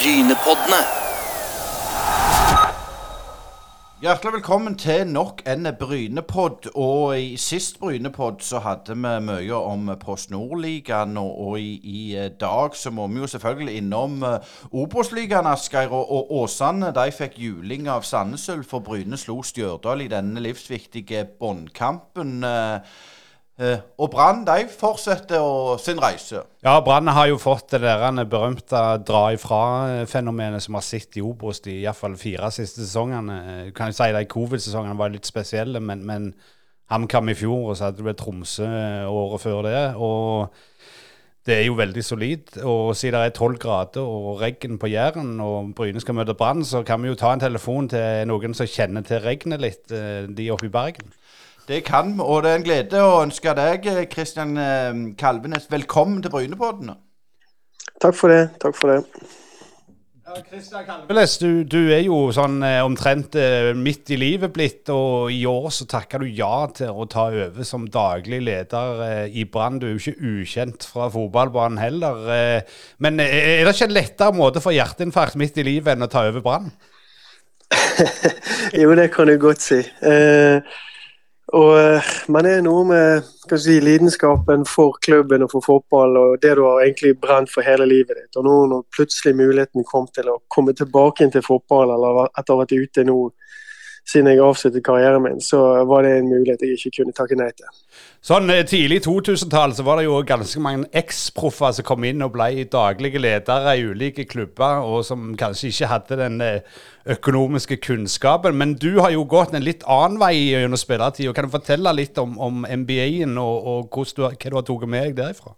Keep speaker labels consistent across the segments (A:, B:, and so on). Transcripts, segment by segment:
A: Brynepoddene.
B: Hjertelig velkommen til nok en Brynepod. Og i sist Brynepod så hadde vi mye om Post Nord-ligaen. Og, og i, i, dag så må vi jo selvfølgelig innom uh, Obos-ligaen, Asgeir. Og, og Åsane de fikk juling av Sandnes Ulf, for Bryne slo Stjørdal i denne livsviktige båndkampen. Eh, og Brann de fortsetter sin reise.
C: Ja, Brann har jo fått det der berømte dra ifra-fenomenet som har sett i Obos de iallfall fire siste sesongene. Du eh, kan jo si de covid-sesongene var litt spesielle, men, men HamKam i fjor, og så hadde det Tromsø eh, året før det. og det er jo veldig solid. Og siden det er tolv grader og regn på Jæren, og Bryne skal møte Brann, så kan vi jo ta en telefon til noen som kjenner til regnet litt, de oppe i Bergen.
B: Det kan vi, og det er en glede å ønske deg, Kristian eh, Kalvenes, velkommen til Brynepodden.
D: Takk for det. Takk for det.
C: Kristian Kalvenes, du, du, er jo sånn eh, omtrent eh, midt i livet blitt, og i år så takker du ja til å ta over som daglig leder eh, i Brann. Du er jo ikke ukjent fra fotballbanen heller. Eh, men eh, er det ikke en lettere måte for hjerteinfarkt midt i livet enn å ta over Brann?
D: jo, det kan du godt si. Eh, og eh, Man er noe med si, lidenskapen for klubben og for fotball, og det du har egentlig brent for hele livet ditt. Og nå når plutselig muligheten kom til å komme tilbake inn til fotball, eller etter å ha vært ute nå siden jeg avsluttet karrieren min, så var det en mulighet jeg ikke kunne takke nei til.
C: Sånn eh, Tidlig 2000-tall så var det jo ganske mange eksproffer som kom inn og ble daglige ledere i ulike klubber, og som kanskje ikke hadde den eh, økonomiske kunnskapen. Men du har jo gått en litt annen vei gjennom spillertida. Kan du fortelle litt om, om NBA-en og, og du, hva du har tatt med deg derifra?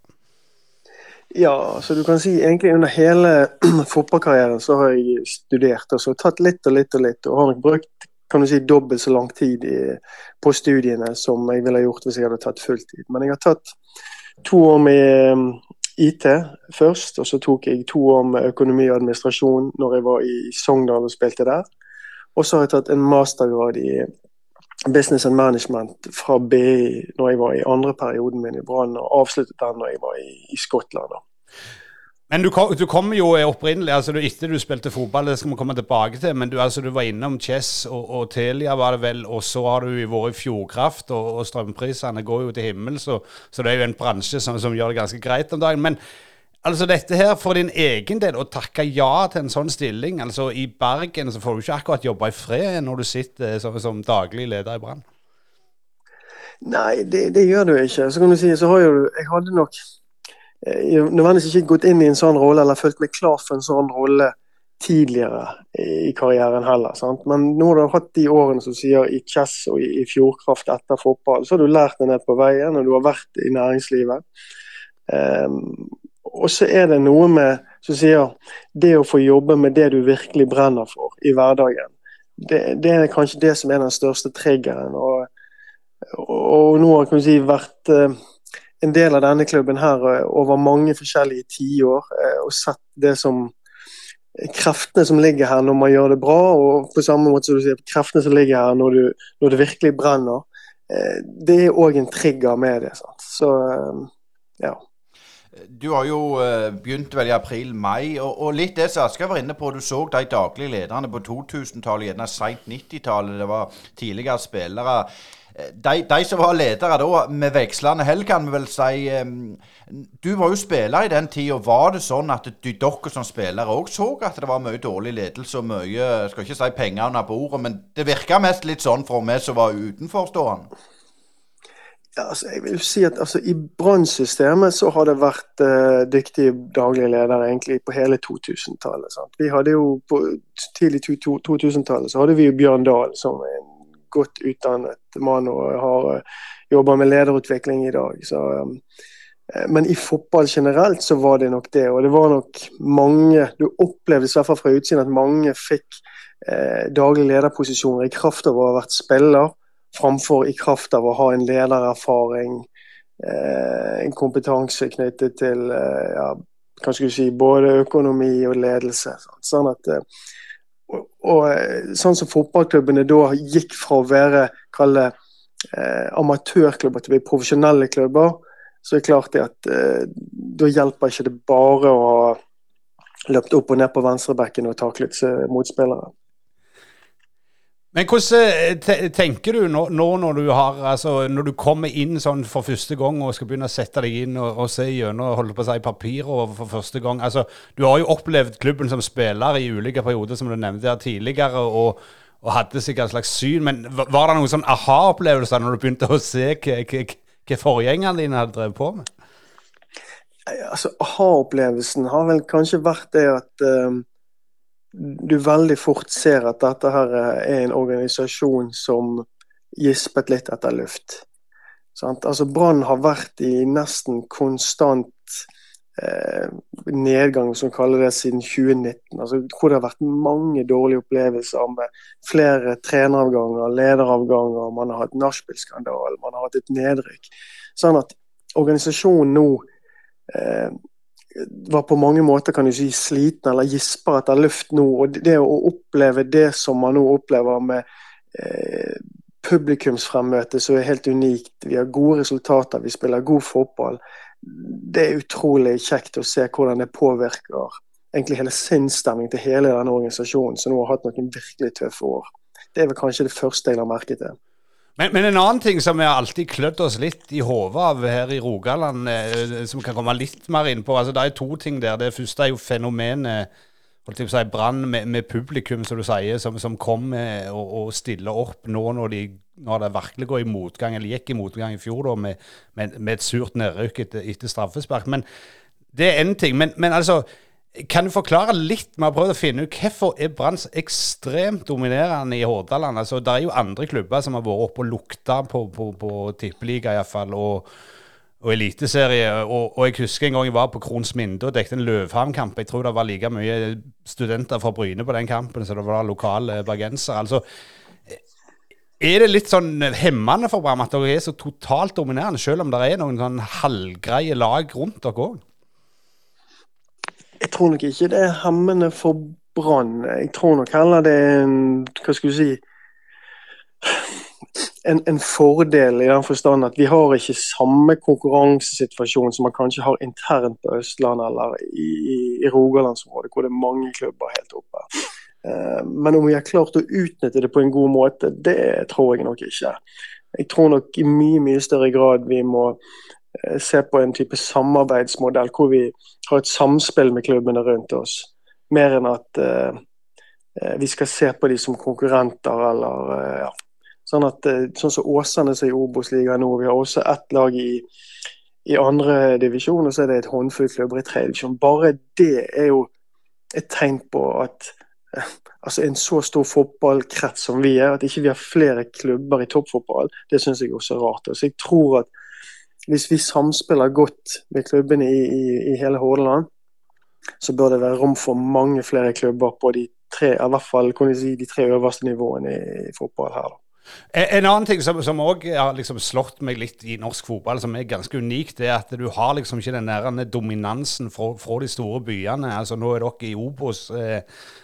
D: Ja, så du kan si egentlig under hele fotballkarrieren så har jeg studert og så tatt litt og litt og litt. Og har brukt kan du si, dobbelt så lang tid i, på studiene som jeg ville gjort hvis jeg hadde tatt fulltid. Men jeg har tatt to år med um, IT først, og så tok jeg to år med økonomi og administrasjon når jeg var i Sogndal og spilte der. Og så har jeg tatt en mastergrad i business and management fra BI når jeg var i andre perioden min i Brann, og avsluttet den når jeg var i, i Skottland.
C: Men du, du kom jo opprinnelig altså Etter du spilte fotball, det skal vi komme tilbake til, men du, altså, du var innom Chess og, og, Telia, var det vel, og så har du vært i Fjordkraft, og, og strømprisene går jo til himmels, så, så, det er jo en bransje som, som, gjør det ganske greit om dagen. Men altså dette her for din egen del, å takke ja til en sånn stilling altså I Bergen så får du ikke akkurat jobbe i fred når du sitter som, som daglig leder i Brann?
D: Nei, det, det, gjør du ikke. Så kan du si, så har jo Jeg hadde nok Eh, nødvendigvis ikke gått inn i en sånn rolle eller følt meg klar for en sånn rolle tidligere i karrieren heller. Sant? Men nå har du hatt de årene som sier i Chess og i, Fjordkraft etter fotball, så har du lært deg ned på veien, og du har vært i næringslivet. Um, og så er det noe med som sier det å få jobbe med det du virkelig brenner for i hverdagen. Det, det er kanskje det som er den største triggeren. Og, og, og nå har jeg si, vært uh, en del av denne klubben her eh, over mange forskjellige tiår eh, og sett det som kreftene som ligger her når man gjør det bra, og på samme måte som du sier, kreftene som ligger her når, du, når det virkelig brenner. Eh, det er òg en trigger med det. Sant? Så ja.
B: Du har jo begynt vel i april-mai, og, litt det som Asker var inne på. Du så de daglige lederne på 2000-tallet, gjerne seint 90-tallet. Det var tidligere spillere de, de, som var ledere da, med vekslende hell, kan vi vel si Du var jo spiller i den tida. Var det sånn at du, dere som spillere òg så at det var mye dårlig ledelse og mye jeg Skal ikke si penger under bordet, men det virka mest litt sånn for meg som var utenforstående?
D: Ja, altså, jeg vil si at altså, I brannsystemet så har det vært uh, dyktige daglige ledere egentlig på hele 2000-tallet. Vi hadde jo På tidlig 2000-tallet så hadde vi jo Bjørn Dahl som en godt utdannet mann og har eh, jobber med lederutvikling i dag. Så, eh, men i fotball generelt så var det nok det. Og det var nok mange Du opplevde i hvert fall fra utsiden at mange fikk eh, daglig lederposisjoner i kraft av å ha vært spiller, framfor i kraft av å ha en ledererfaring, eh, en kompetanse knyttet til eh, ja, kan skulle si, både økonomi og ledelse. Sånn at eh, og og sånn som fotballklubbene da gikk fra å være kalle eh, amatørklubber til å bli profesjonelle klubber, så er det klart det at eh, da hjelper ikke det bare å ha løpt opp og ned på venstrebekken og taklet motspillere.
C: Men hvordan eh, tenker du nå, nå, når du har altså, når du kommer inn sånn for første gang og skal begynne å sette deg inn og, og se gjennom holde på å si papirer for første gang altså, Du har jo opplevd klubben som spiller i ulike perioder, som du nevnte her tidligere, og, og hadde sikkert et slags syn. Men var det noen sånn aha-opplevelser når du begynte å se hva forgjengerne dine hadde drevet på med?
D: Altså, Aha-opplevelsen har vel kanskje vært det at um du veldig fort ser at dette her er en organisasjon som gispet litt etter luft. Altså Brann har vært i nesten konstant eh, nedgang, som kaller det, siden 2019. Altså, hvor det har vært mange dårlige opplevelser med flere treneravganger, lederavganger, man har hatt nachspiel-skandale, man har hatt et nedrykk. Sånn at organisasjonen nå eh, var på mange måter kan du si sliten eller gisper etter luft nå. og Det å oppleve det som man nå opplever med eh, publikumsfremmøte som er helt unikt. Vi har gode resultater, vi spiller god fotball. Det er utrolig kjekt å se hvordan det påvirker egentlig hele sinnsstemningen til hele denne organisasjonen, som nå har hatt noen virkelig tøffe år. Det er vel kanskje det første jeg har merket til.
C: Men, men, en annen ting som vi alltid klødd oss litt i hodet av her i Rogaland, eh, som kan komme litt mer inn på altså Det er to ting der. Det første er jo fenomenet holdt jeg på å si, brann med, med, publikum, som du sier, som, som kommer og, og, stiller opp nå når, de, når, det virkelig går i motgang, eller gikk i motgang i fjor, da, med, med, med et surt nedrykk etter, etter straffespark. Men det er én ting. Men, men altså kan du forklare litt? Vi har prøvd å finne ut hvorfor er Brann ekstremt dominerende i Hordaland. Altså, det er jo andre klubber som har vært oppe og lukta på, på, på tippeliga iallfall, og, og eliteserie. Og, og, jeg husker en gang jeg var på Kronsminde og dekket en Løvhavn-kamp. Jeg tror det var like mye studenter fra Bryne på den kampen som det var lokale bergensere. Altså, er det litt sånn hemmende for Brann at dere er så totalt dominerende, selv om det er noen sånn halvgreie lag rundt dere òg?
D: Tror nok ikke det er hemmende for Brann. Jeg tror nok heller det er en Hva skal du si en, en, fordel i den forstand at vi har ikke samme konkurransesituasjon som man kanskje har internt på Østlandet eller i, i, i Rogalandsområdet, hvor det er mange klubber helt oppe. Uh, men om vi har klart å utnytte det på en god måte, det tror jeg nok ikke. Jeg tror nok i mye mye større grad vi må Eh, se på en type samarbeidsmodell hvor vi har et samspill med klubbene rundt oss. Mer enn at uh, vi skal se på de som konkurrenter eller uh, ja. Sånn at sånn som Åsane som er i Obos-ligaen nå, vi har også ett lag i, i andre divisjon, og så er det et håndfull klubber i tredje divisjon. Bare det er jo et tegn på at altså en så stor fotballkrets som vi er, at ikke vi har flere klubber i toppfotball, det syns jeg også er rart. Så jeg tror at hvis vi samspiller godt med klubbene i, i, i hele Hordaland, så bør det være rom for mange flere klubber på de tre, i hvert fall si, de tre øverste nivåene i, i fotball her. da.
C: En annen ting som, òg har liksom slått meg litt i norsk fotball, som er ganske unikt, er at du har liksom ikke den der dominansen fra, fra, de store byene. Altså Nå er dere i Obos. Eh,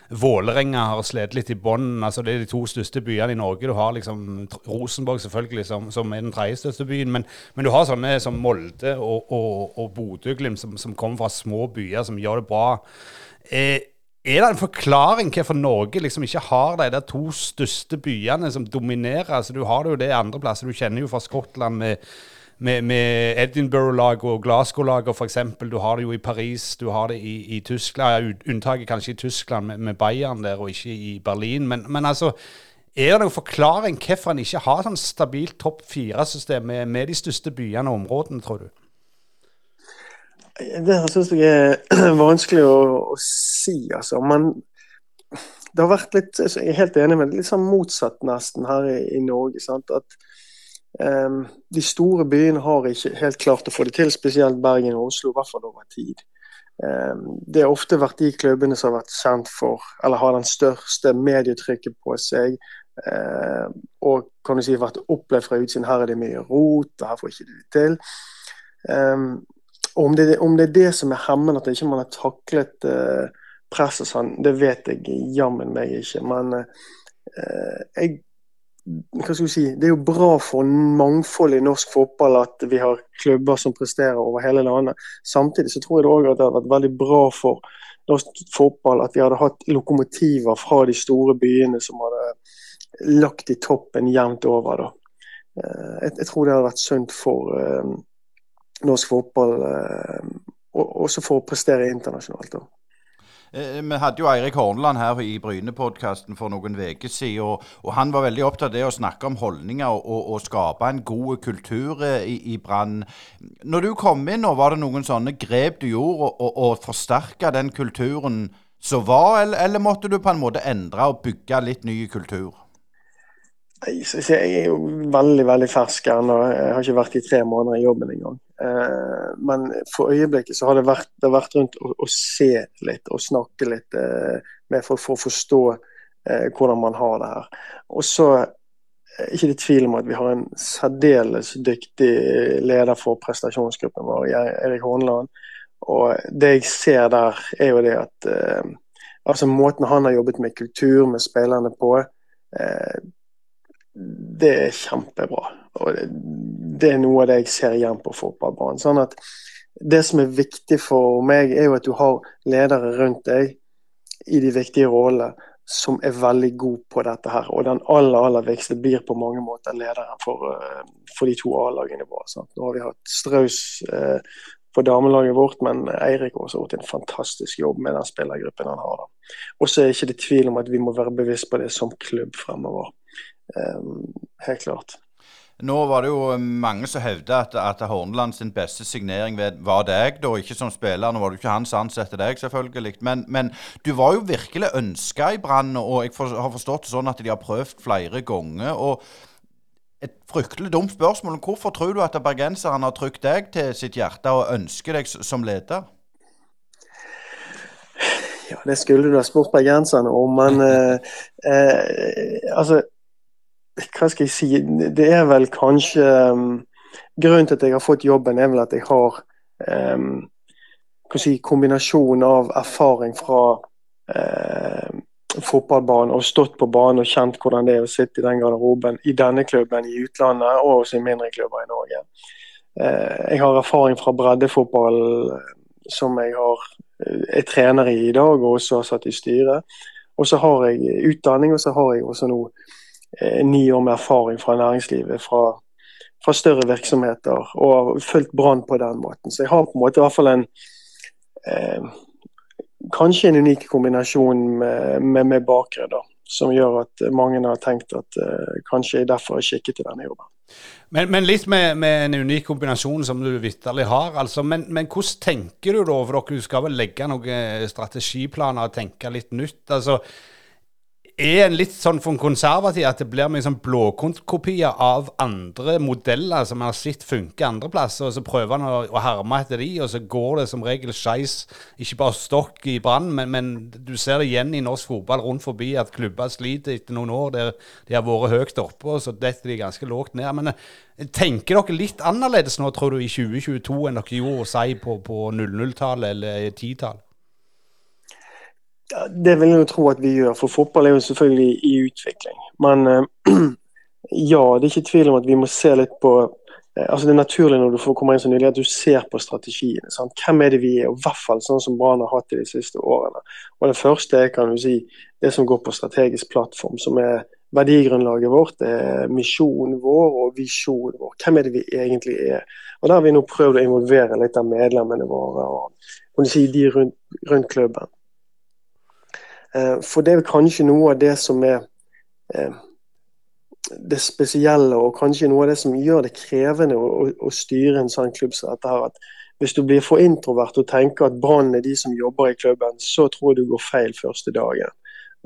C: Vålerenga har slitt litt i bånn. Altså, det er de to største byene i Norge. Du har liksom Rosenborg selvfølgelig, som, som er den tredje største byen. Men, men, du har sånne som Molde og, og, og Bodø-Glimt, som, som kommer fra små byer, som gjør det bra. Eh, er det en forklaring hvorfor Norge liksom ikke har de der to største byene som dominerer? Altså, du har det jo det andre plasser. Du kjenner jo fra Skottland med, med, med Edinburgh-laget og Glasgow-laget f.eks. Du har det jo i Paris, du har det i, i Tyskland. Unntaket kanskje i Tyskland med, med, Bayern der, og ikke i Berlin. Men, men altså, er det noen forklaring hvorfor en ikke har sånn stabilt topp fire-system med, med de største byene og områdene, tror du?
D: Det syns jeg er vanskelig å, å, si, altså. Men det har vært litt Jeg er helt enig med litt sånn motsatt nesten her i, i Norge. Sant? At um, de store byene har ikke helt klart å få det til, spesielt Bergen og Oslo, i hvert fall over tid. Um, det har ofte vært de klubbene som har vært kjent for, eller har den største medietrykket på seg. Uh, og kan du si vært opplevd fra utsiden. Her er det mye rot, og her får ikke det til. Um, om det, om det, er det som er hemmende, at ikke man har taklet uh, press sånn, det vet jeg jammen meg ikke. Men uh, jeg hva skal vi si, Det er jo bra for mangfold i norsk fotball at vi har klubber som presterer over hele landet. Samtidig så tror jeg det også at det har vært veldig bra for norsk fotball at vi hadde hatt lokomotiver fra de store byene som hadde lagt i toppen jevnt over. da. Eh, jeg, jeg, tror det hadde vært sunt for norsk fotball, uh, også for å prestere internasjonalt. da.
B: Eh, vi hadde jo Eirik Horneland her i Bryne-podkasten for noen uker siden. Og, og, han var veldig opptatt av det å snakke om holdninger og, og, og skape en god kultur eh, i, i Brann. Når du kom inn, og var det noen sånne grep du gjorde og, og forsterka den kulturen som var, eller, eller måtte du på en måte endre og bygge litt ny kultur?
D: Jeg er jo veldig veldig fersk ennå. Jeg har ikke vært i tre måneder i jobben engang. Eh, men for øyeblikket så har det vært, det har vært rundt å, å, se litt og snakke litt eh, med folk for å forstå eh, hvordan man har det her. Og så er ikke det tvil om at vi har en særdeles dyktig leder for prestasjonsgruppen vår, Erik Horneland. Og det jeg ser der, er jo det at altså måten han har jobbet med kultur, med spillerne på, det er kjempebra. Og det er noe av det jeg ser igjen på fotballbanen. Sånn at det som er viktig for meg, er jo at du har ledere rundt deg i de viktige rollene som er veldig gode på dette her. Og den aller aller viktigste blir på mange måter lederen for, eh, for de to A-lagene våre. Sant? Nå har vi hatt Straus eh, på damelaget vårt, men Eirik har også gjort en fantastisk jobb med den spillergruppen han har. Og så er det ikke tvil om at vi må være bevisst på det som klubb fremover. Um, helt klart.
B: Nå var det jo mange som hevda at, at Horneland sin beste signering var deg, da, ikke som spiller. Nå var det ikke han som ansatte deg, selvfølgelig. Men, men, du var jo virkelig ønska i Brann, og jeg for, har forstått det sånn at de har prøvd flere ganger. og et fryktelig dumt spørsmål. Hvorfor tror du at bergenserne har trykt deg til sitt hjerte og ønsker deg som leder?
D: Ja, Det skulle du ha spurt bergenserne om, men eh, eh, altså hva skal jeg si Det er vel kanskje um, Grunnen til at jeg har fått jobben, er vel at jeg har um, si, kombinasjon av erfaring fra uh, fotballbanen og stått på banen og kjent hvordan det er å sitte i den garderoben i denne klubben i utlandet og også i mindre klubber i Norge. Uh, jeg har erfaring fra breddefotball som jeg har, er trener i i dag og også har satt i styret. Og så har jeg utdanning, og så har jeg også nå Eh, ni år med erfaring fra næringslivet, fra, fra større virksomheter, og har fulgt Brann på den måten. Så jeg har på en måte i hvert fall en eh, Kanskje en unik kombinasjon med, med, med bakgrunn, da, som gjør at mange har tenkt at eh, kanskje jeg derfor er skikket til denne jobben.
C: Men, men litt med, med, en unik kombinasjon som du vitterlig har. altså, men, men, hvordan tenker du da? For dere skal vel legge noen strategiplaner og tenke litt nytt. altså er en litt sånn for konservativ at det blir mye sånn blåkontkopier av andre modeller som har sett funke andre plasser, og så prøver han å, å herme etter de, og så går det som regel skeis. Ikke bare stokk i brann, men, men, du ser det igjen i norsk fotball rundt forbi at klubber sliter etter noen år der de har vært høyt oppe, og så detter de ganske lågt ned. Men eh, tenker dere litt annerledes nå, tror du, i 2022 enn dere gjorde si på, på 00-tallet eller 10-tallet?
D: Det vil jeg jo tro at vi gjør, for fotball er jo selvfølgelig i utvikling. Men uh, ja, det er ikke tvil om at vi må se litt på uh, altså Det er naturlig når du får komme inn så nylig at du ser på strategiene. Sant? Hvem er det vi er, og i hvert fall sånn som Brann har hatt det de siste årene. Og Det første er kan du si, det som går på strategisk plattform, som er verdigrunnlaget vårt, det er misjonen vår og visjonen vår. Hvem er det vi egentlig er? Og Der har vi nå prøvd å involvere litt av medlemmene våre og kan du si, de rundt, rundt klubben. Eh, for det er kanskje noe av det som er eh, det spesielle, og kanskje noe av det som gjør det krevende å, å styre en sånn klubb som dette. her, at Hvis du blir for introvert og tenker at Brann er de som jobber i klubben, så tror jeg du går feil første dagen.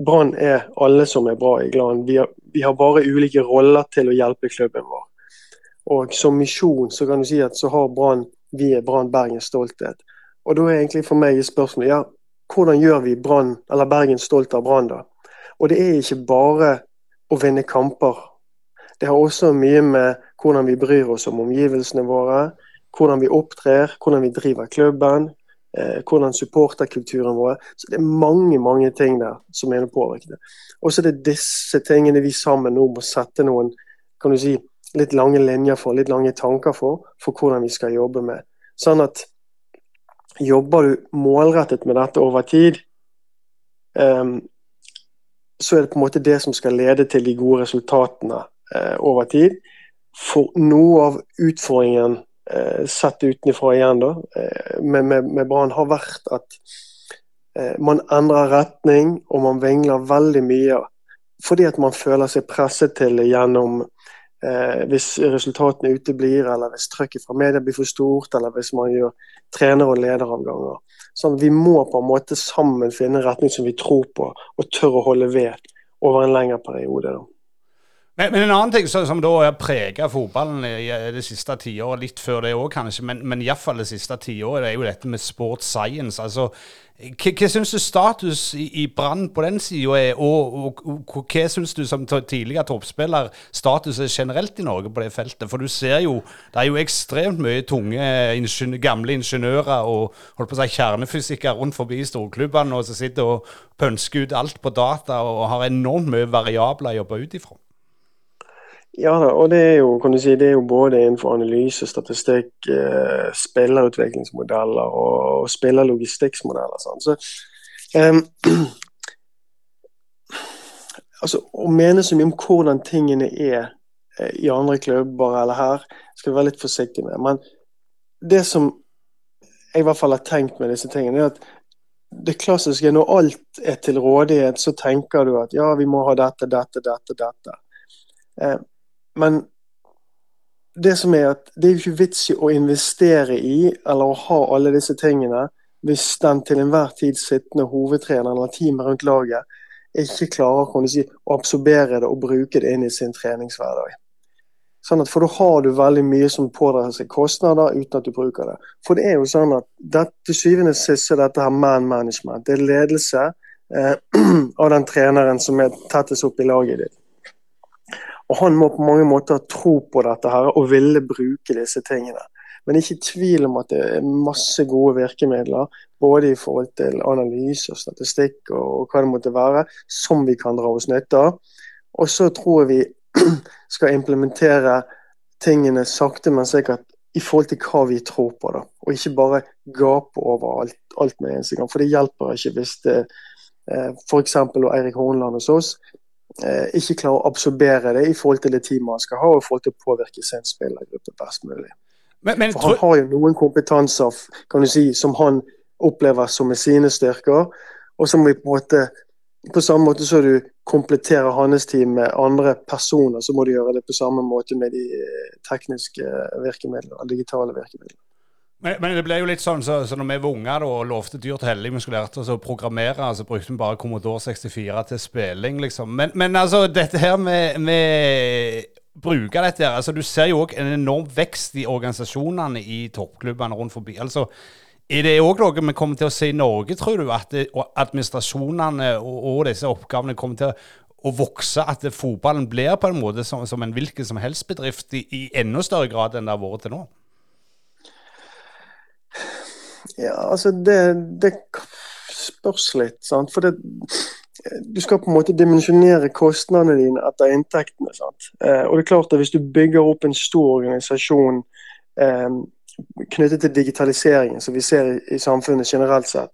D: Brann er alle som er bra i Glan. Vi har, vi har bare ulike roller til å hjelpe klubben vår. Og som misjon så kan du si at så har Brann vi er Brann Bergens stolthet. Og da er egentlig for meg spørsmålet ja, hvordan gjør vi Brann, eller Bergen stolt av Brann, da? Og det er ikke bare å vinne kamper. Det har også mye med hvordan vi bryr oss om omgivelsene våre, hvordan vi opptrer, hvordan vi driver klubben, eh, hvordan supporterkulturen vår. Så det er mange mange ting der som er påvirket. Og så er det disse tingene vi sammen nå må sette noen kan du si, litt lange linjer for, litt lange tanker for, for hvordan vi skal jobbe med. Sånn at jobber du målrettet med dette over tid, um, så er det på en måte det som skal lede til de gode resultatene uh, over tid. For noe av utfordringen uh, sett utenfra igjen da, uh, med, med, med Brann har vært at man endrer retning og man vingler veldig mye fordi at man føler seg presset til det gjennom eh, hvis resultatene uteblir, eller hvis trøkket fra media blir for stort, eller hvis man gjør trener- og lederavganger. Sånn, vi må på en måte sammen finne retning som vi tror på, og tør å holde ved over en lengre periode. Da.
C: Men, men, en annen ting som, som da har prega fotballen i, i det siste tiåret, litt før det òg kanskje, men, men iallfall det siste tiåret, er jo dette med sport science. altså hva, syns du status i, i Brann på den sida er, og, og, og, hva syns du som tidligere toppspiller status er generelt i Norge på det feltet? For du ser jo, det er jo ekstremt mye tunge ingen, gamle ingeniører og holdt på å si kjernefysikere rundt forbi storklubbene og som sitter og pønsker ut alt på data og har enormt mye variabler å jobbe ut ifra.
D: Ja da, og det er jo, kan du si, det er jo både innenfor analyse, statistikk, eh, spillerutviklingsmodeller og, og spillerlogistikksmodeller. Sånn. Så, um, altså, Å mene så mye om hvordan tingene er eh, i andre klubber eller her, skal vi være litt forsiktige med. Men det som jeg i hvert fall har tenkt med disse tingene, er at det klassiske når alt er til rådighet, så tenker du at ja, vi må ha dette, dette, dette, dette. Eh, men det som er at det er jo ikke vits i å investere i eller å ha alle disse tingene hvis den til enhver tid sittende hovedtreneren eller teamet rundt laget ikke klarer kan si, å absorbere det og bruke det inn i sin treningshverdag. Sånn at, for da har du veldig mye som pådrar seg kostnader uten at du bruker det. For det er jo sånn at det, til syvende og sist er dette her man management. Det er ledelse eh, av den treneren som er tettest opp i laget ditt. Og han må på mange måter tro på dette her og ville bruke disse tingene. Men ikke tvil om at det er masse gode virkemidler, både i forhold til analyse og statistikk og hva det måtte være, som vi kan dra oss nytte av. Og så tror jeg vi skal implementere tingene sakte, men sikkert i forhold til hva vi tror på. da, Og ikke bare gape over alt, alt med eneste gang. For det hjelper ikke hvis det eh, f.eks. Eirik Hornland hos oss ikke klarer å absorbere det i forhold til det teamet han skal ha, og i forhold til å påvirke sin spillergruppe best mulig. Men, men, For han har jo noen kompetanser kan du si, som han opplever som er sine styrker, og som vi på en måte på samme måte som du kompletterer hans team med andre personer, så må du gjøre det på samme måte med de eh, tekniske virkemidlene, digitale virkemidlene.
C: Men, men, det ble jo litt sånn så, så når vi var unger og lovte dyrt og hellig vi skulle lære oss å programmere, så brukte vi bare Commodore 64 til spilling, liksom. Men, men altså, dette her med, med bruke dette her, altså Du ser jo òg en enorm vekst i organisasjonene i toppklubbene rundt forbi. altså er det òg noe vi kommer til å se i Norge, tror du? At det, administrasjonene og, og, disse oppgavene kommer til å, vokse? At fotballen blir på en måte som, som en hvilken som helst bedrift i, i enda større grad enn det har vært til nå?
D: Ja, altså det, det spørs litt, sant. For det, du skal på en måte dimensjonere kostnadene dine etter inntektene. sant? Eh, og det er klart at Hvis du bygger opp en stor organisasjon eh, knyttet til digitaliseringen, som vi ser i, i, samfunnet generelt sett,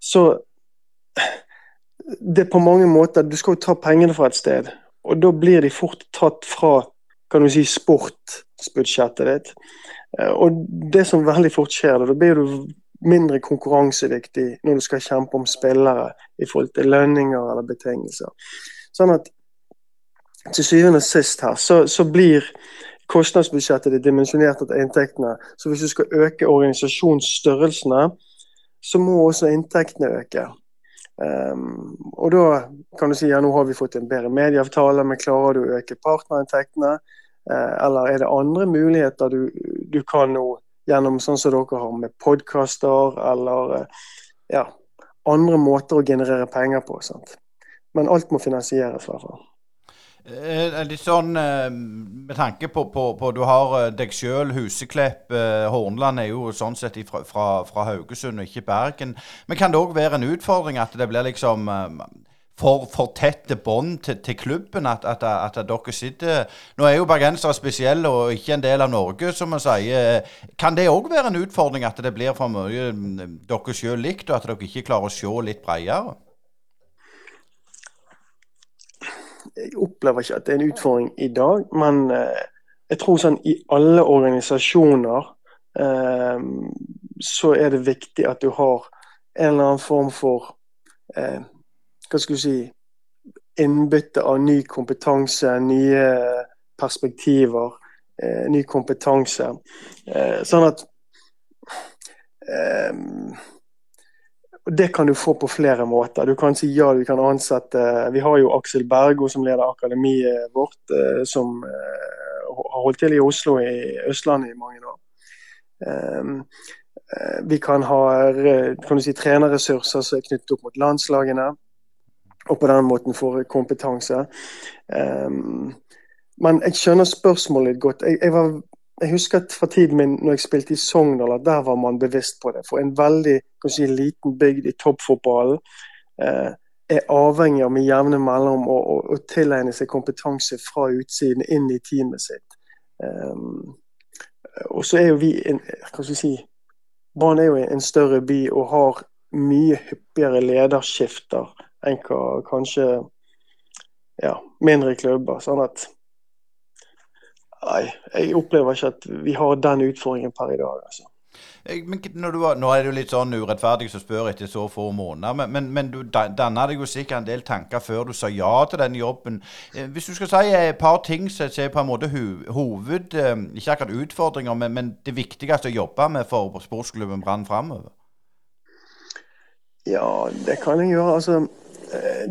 D: så det er på mange måter Du skal jo ta pengene fra et sted, og da blir de fort tatt fra kan du si, sportsbudsjettet ditt. Eh, og det som veldig fort skjer, da blir du mindre konkurransedyktig når du skal kjempe om spillere i forhold til lønninger eller betingelser. Sånn at til syvende og sist her, så, så blir kostnadsbudsjettet ditt dimensjonert etter inntektene. Så hvis du skal øke organisasjonsstørrelsene, så må også inntektene øke. Um, og da kan du si ja, nå har vi fått en bedre medieavtale, men klarer du å øke partnerinntektene? Uh, eller er det andre muligheter du, du kan nå gjennom sånn som dere har med podkaster, eller eh, ja, andre måter å generere penger på. Sant? Men alt må finansieres, i hvert fall.
B: Eh, litt sånn med tanke på, på, på Du har deg sjøl, Huseklepp. Hornland er jo sånn sett fra, fra Haugesund og ikke Bergen. Men kan det òg være en utfordring at det blir liksom for, for tette bånd til, til, klubben at, at, at, dere sitter Nå er jo bergensere spesielle og ikke en del av Norge, som man sier. Kan det òg være en utfordring at det blir for mye mm, dere sjøl likt, og at dere ikke klarer å se litt bredere?
D: Jeg opplever ikke at det er en utfordring i dag, men eh, jeg tror sånn i alle organisasjoner eh, så er det viktig at du har en eller annen form for eh, hva skal du si, innbytte av ny kompetanse, nye perspektiver, eh, ny kompetanse. Eh, sånn at eh, Det kan du få på flere måter. Du kan si ja, du kan ansette Vi har jo Aksel Bergo som leder akademiet vårt, eh, som eh, har holdt til i Oslo i Østlandet i mange år. Um, vi kan ha kan si, trenerressurser som er knyttet opp mot landslagene og på den måten får kompetanse. Um, men jeg skjønner spørsmålet litt godt. Jeg, jeg, var, jeg, husker at fra tiden min når jeg spilte i Sogndal, at der var man bevisst på det. For en veldig si, liten bygd i toppfotballen uh, er avhengig av med jevne mellom å, å, å, tilegne seg kompetanse fra utsiden inn i teamet sitt. Um, og så er jo vi en, hva skal vi si, Brann er jo en større by og har mye hyppigere lederskifter enn hva kanskje ja, mindre klubber. Sånn at Nei, jeg opplever ikke at vi har den utfordringen per i dag. altså.
B: Men var, nå er det jo litt sånn urettferdig som spør etter så få måneder, men, men, men du danna deg jo sikkert en del tanker før du sa ja til den jobben. Eh, hvis du skal si et par ting som er på en måte hoved, eh, ikke akkurat utfordringer, men, men det viktigste å jobbe med for sportsklubben Brann framover?
D: Ja, det kan jeg gjøre. altså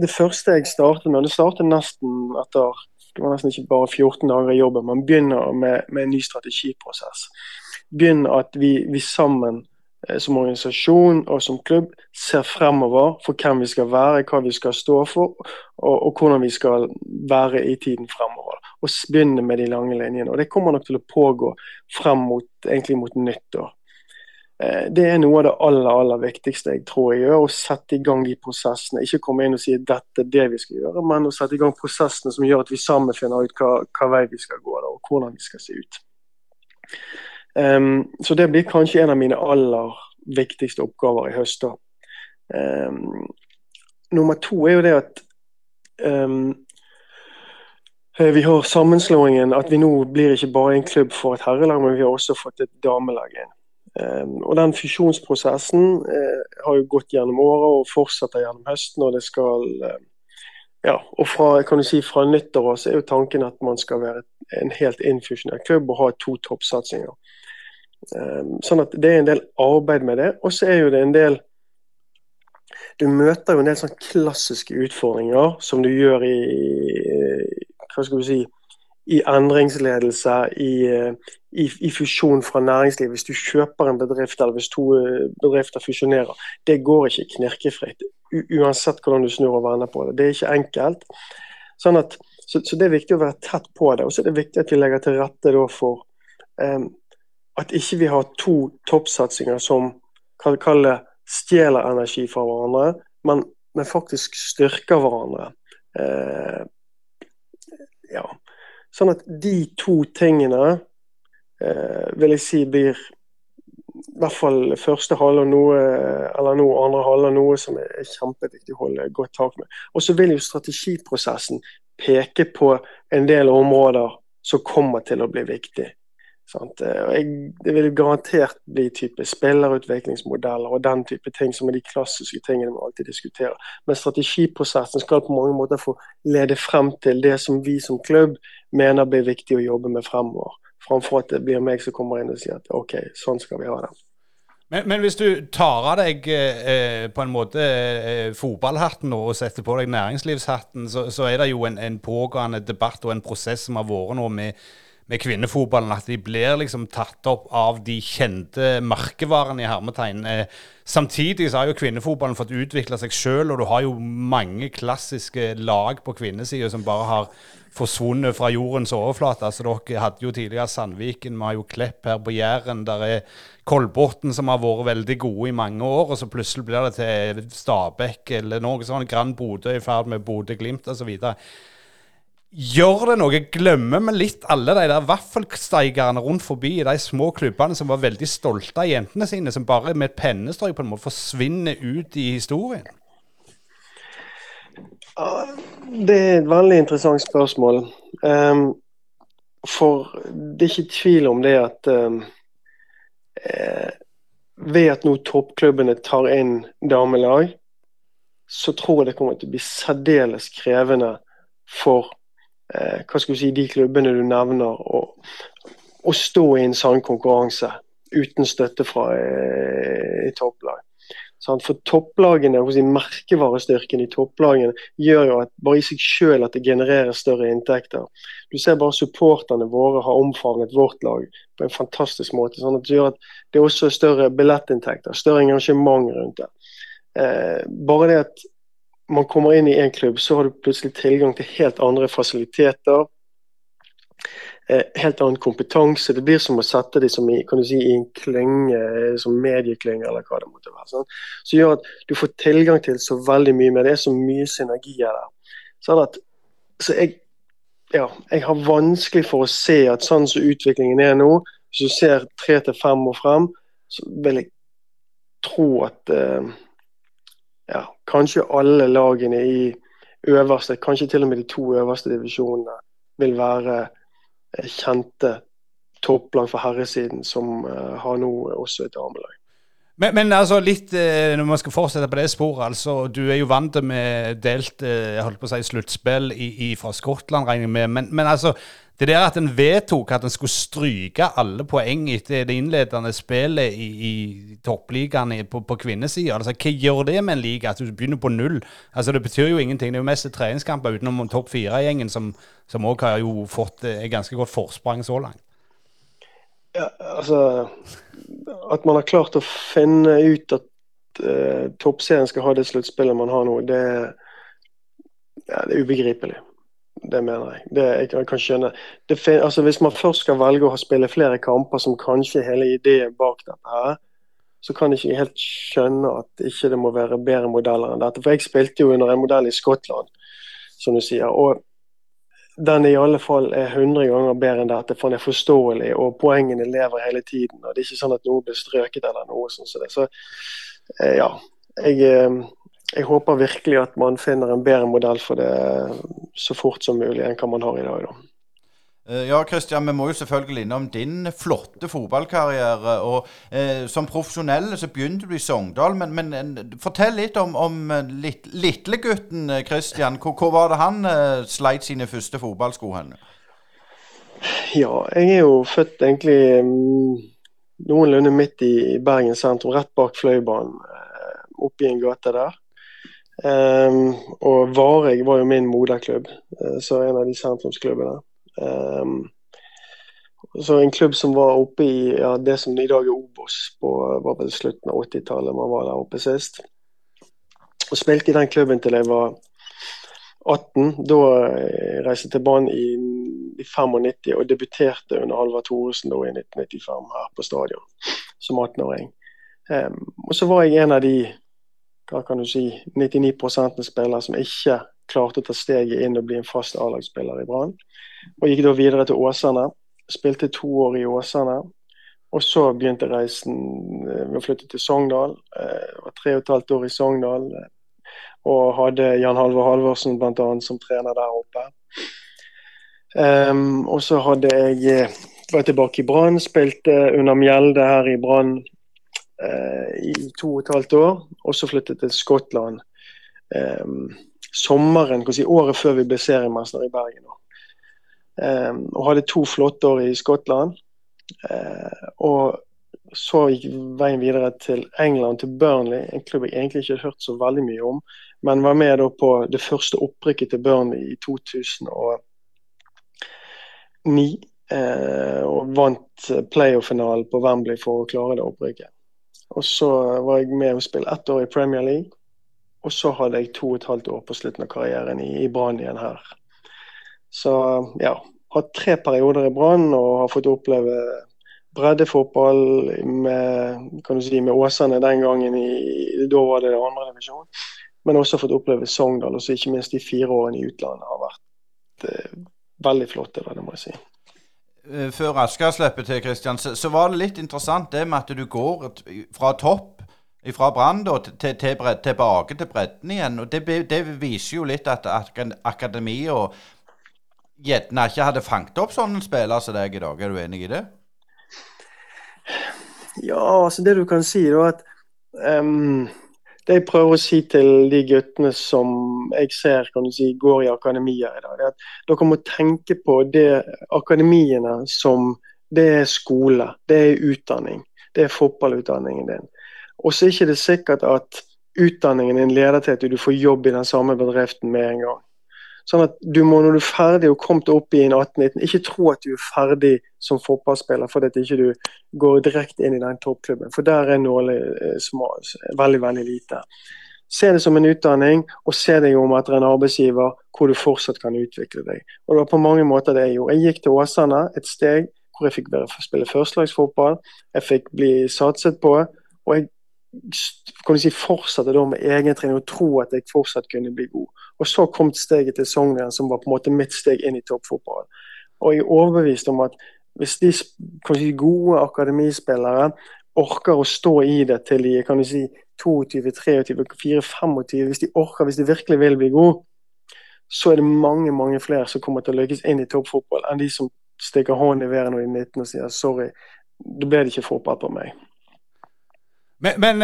D: det første jeg startet med, det startet nesten etter det var nesten ikke bare 14 dager i jobben, men begynner med, med en ny strategiprosess. Begynner at vi, vi sammen eh, som organisasjon og som klubb ser fremover for hvem vi skal være, hva vi skal stå for, og, og hvordan vi skal være i tiden fremover. Og begynne med de lange linjene. Og Det kommer nok til å pågå frem mot, mot nyttår. Eh, det er noe av det aller aller viktigste jeg tror jeg gjør. Å sette i gang de prosessene. Ikke komme inn og si dette er det vi skal gjøre, men å sette i gang prosessene som gjør at vi sammen finner ut hva, hva vei vi skal gå da, og hvordan vi skal se ut. Um, så det blir kanskje en av mine aller viktigste oppgaver i høst. Um, nummer to er jo det at um, vi har sammenslåingen at vi nå blir ikke bare en klubb for et herrelag, men vi har også fått et damelag inn. Ehm, og Den fusjonsprosessen eh, har jo gått gjennom året og fortsetter gjennom høsten. og det skal eh, ja, og fra, kan du si, fra nyttår så er jo tanken at man skal være en helt infusjonert klubb og ha to toppsatsinger. Um, sånn at Det er en del arbeid med det. Og så er jo det en del Du møter jo en del sånn klassiske utfordringer som du gjør i hva skal du si, i endringsledelse, i, eh, i, i, fusjon fra næringslivet. Hvis du kjøper en bedrift eller hvis to eh, bedrifter fusjonerer. Det går ikke knirkefritt. Uansett hvordan du snur og vender på det. Det er ikke enkelt. Sånn at, så, så, det er viktig å være tett på det. Og så er det viktig at vi legger til rette for um, at ikke vi har to toppsatsinger som kan kalle stjeler energi fra hverandre, men, men faktisk styrker hverandre. Uh, ja. Sånn at de to tingene eh, vil jeg si blir i hvert fall første halvår noe, eller noe andre halvår noe som er kjempeviktig å holde godt tak med. Og så vil jo strategiprosessen peke på en del områder som kommer til å bli viktig. Jeg, det vil garantert bli type spillerutviklingsmodeller og den type ting som er de klassiske tingene vi alltid diskuterer. Men strategiprosessen skal på mange måter få lede frem til det som vi som klubb mener blir viktig å jobbe med fremover. Framfor at det blir meg som kommer inn og sier at OK, sånn skal vi ha det.
C: Men, men hvis du tar av deg eh, på en måte eh, fotballhatten og setter på deg næringslivshatten, så, så er det jo en, en, pågående debatt og en prosess som har vært nå med med kvinnefotballen at de blir liksom tatt opp av de kjente merkevarene i hermetegn. Eh, samtidig så har jo kvinnefotballen fått utvikle seg sjøl, og du har jo mange klassiske lag på kvinnesida som bare har forsvunnet fra jordens overflate. Altså Dere hadde jo tidligere Sandviken, vi har jo Klepp her på Jæren. Der er Kolbotn som har vært veldig gode i mange år, og så plutselig blir det til Stabekk eller noe sånt. Grand Bodø i ferd med Bodø-Glimt osv. Gjør det noe? Glemmer vi litt alle de der vaffelsteigerne rundt forbi i de små klubbene som var veldig stolte av jentene sine, som bare med et pennestrøk på en måte forsvinner ut i historien?
D: Det er et veldig interessant spørsmål. Um, for det er ikke tvil om det at um, eh, ved at nå toppklubbene tar inn damelag, så tror jeg det kommer til å bli særdeles krevende for hva skal du si, de klubbene du nevner, å stå i en sann konkurranse uten støtte fra eh, topplag. Sånn, for topplagene, si, Merkevarestyrken i topplagene gjør jo at bare i seg selv at det genererer større inntekter. Du ser bare supporterne våre har omfavnet vårt lag på en fantastisk måte. sånn at Det gjør at det også er større billettinntekter, større engasjement rundt det. Eh, bare det at man kommer inn i en klubb, så har du plutselig tilgang til helt andre fasiliteter. Eh, helt annen kompetanse. Det blir som å sette dem som i, si, i en klynge, som medieklynge eller hva det måtte være. Sånn. Så gjør at du får tilgang til så veldig mye med det. er så mye synergier der. Sånn at, så jeg, ja, jeg har vanskelig for å se at sånn som utviklingen er nå, hvis du ser tre til fem år frem, så vil jeg tro at eh, ja, kanskje alle lagene i øverste, kanskje til og med de to øverste divisjonene, vil være eh, kjente topplag for herresiden som uh, har nå også et damelag.
C: Men, men, altså litt, eh, når man skal fortsette på det sporet, altså Du er jo vant med delt jeg holdt på å si, sluttspill fra Skottland, regner jeg med. Men, men altså, det der at en vedtok at en skulle stryke alle poeng etter det innledende spillet i, i toppligaen på, på kvinnesida, altså, hva gjør det med en liga? At du begynner på null? Altså, Det betyr jo ingenting. Det er jo mest treningskamper utenom topp fire-gjengen, som òg har jo fått et ganske godt forsprang så langt.
D: Ja, altså At man har klart å finne ut at uh, toppserien skal ha det sluttspillet man har nå, det, ja, det er ubegripelig. Det mener jeg. Det, jeg kan skjønne. Det, altså, hvis man først skal velge å spille flere kamper, som kanskje hele ideen bak dette her, så kan jeg ikke helt skjønne at ikke det må være bedre modeller enn dette. For jeg spilte jo under en modell i Skottland, som du sier. og den i alle fall er 100 ganger bedre enn dette, for den er forståelig, og poengene lever hele tiden. og Det er ikke sånn at noe blir strøket eller noe sånt. Så, det. så eh, ja, jeg, eh, jeg håper virkelig at man finner en bedre modell for det så fort som mulig enn hva man har i dag. da.
B: Eh, ja, Kristian, vi må jo selvfølgelig innom din flotte fotballkarriere. og eh, Som profesjonell så begynte du i Sogndal, men, men eh, fortell litt om, om eh, litt, lillegutten Kristian. Hvor, hvor, var det han eh, sleit sine første fotballsko hen?
D: Ja, jeg er jo født egentlig um, noenlunde midt i Bergen sentrum, rett bak Fløibanen. Oppi en gate der. Um, og Vareg var jo min moderklubb, uh, så en av de sentrumsklubbene. Um, så En klubb som var oppe i ja, det som i dag er Obos, på var vel slutten av 80-tallet man var der oppe sist. Og Spilte i den klubben til jeg var 18. Da reiste jeg til banen i, i 95 og debuterte under Halvard Thoresen i 1995 her på stadion som 18-åring. Um, og så var jeg en av de hva kan du si, 99% spillere som ikke klarte å ta steget inn og bli en fast A-lagsspiller i Brann. Og gikk da videre til Åsane. Spilte to år i Åsane. Og så begynte reisen med eh, å flytte til Sogndal. Eh, var tre og et halvt år i Sogndal. Eh, og hadde Jan Halvor Halvorsen bl.a. som trener der oppe. Um, og så hadde jeg var tilbake i Brann, spilte under Mjelde her i Brann i to og et halvt år. Og så flyttet til Skottland um, sommeren, si, året før vi ble seriemester i Bergen. Um, og hadde to flotte år i Skottland. Og så gikk veien videre til England, til Burnley, en klubb jeg egentlig ikke har hørt så veldig mye om. Men var med på det første opprykket til Burnley i 2009. Eh, og vant playoff-finalen på Wembley for å klare det opprykket. Og så var jeg med og spilte ett år i Premier League. Og så hadde jeg to og et halvt år på slutten av karrieren i, i Brann igjen her. Så ja, hatt tre perioder i Brann og har fått oppleve breddefotball med, kan du si, med Åsane den gangen. I, da var det andre divisjon. Men også fått oppleve Sogndal, og så ikke minst de fire årene i utlandet har vært eh, veldig flotte, det må jeg si.
B: Eh, før Asker slipper til, Kristian, så, så, var det litt interessant det med at du går fra topp fra Brann til, til, tilbake til bredden igjen. og Det, det viser jo litt at, at akademi og gjerne ikke hadde fanget opp sånne spillere som deg i dag. Er du enig i det?
D: Ja, altså det du kan si, da at um, Det jeg prøver å si til de guttene som jeg ser kan du si, går i akademier i dag, er at dere må tenke på det akademiene som det er skole, det er utdanning. Det er fotballutdanningen din. Og så er det ikke sikkert at utdanningen din leder til at du får jobb i den samme bedriften med en gang. Sånn at du må når du er ferdig og kommet opp i en 18-19, ikke tro at du er ferdig som fotballspiller fordi at ikke du går direkte inn i den toppklubben. For der er nålet eh, veldig, veldig lite. Se det som en utdanning, og se deg om etter en arbeidsgiver hvor du fortsatt kan utvikle deg. Og det var på mange måter det jeg gjorde. Jeg gikk til Åsane, et steg hvor jeg fikk spille førstelagsfotball. Jeg fikk bli satset på. Og jeg kan du si, fortsatte da med egentrening og tro at jeg fortsatt kunne bli god. Og så kom steget til Sogndal, som var på en måte mitt steg inn i toppfotballen. Og jeg er overbevist om at hvis de si, gode akademispillere orker å stå i det til de kan du si 22, 23, 24, 25, hvis de orker, hvis de virkelig vil bli gode, så er det mange mange flere som kommer til å lykkes inn i toppfotball enn de som stikker hånden i været når de er 19 og sier sorry, da ble det ikke fotball på meg.
C: Men, men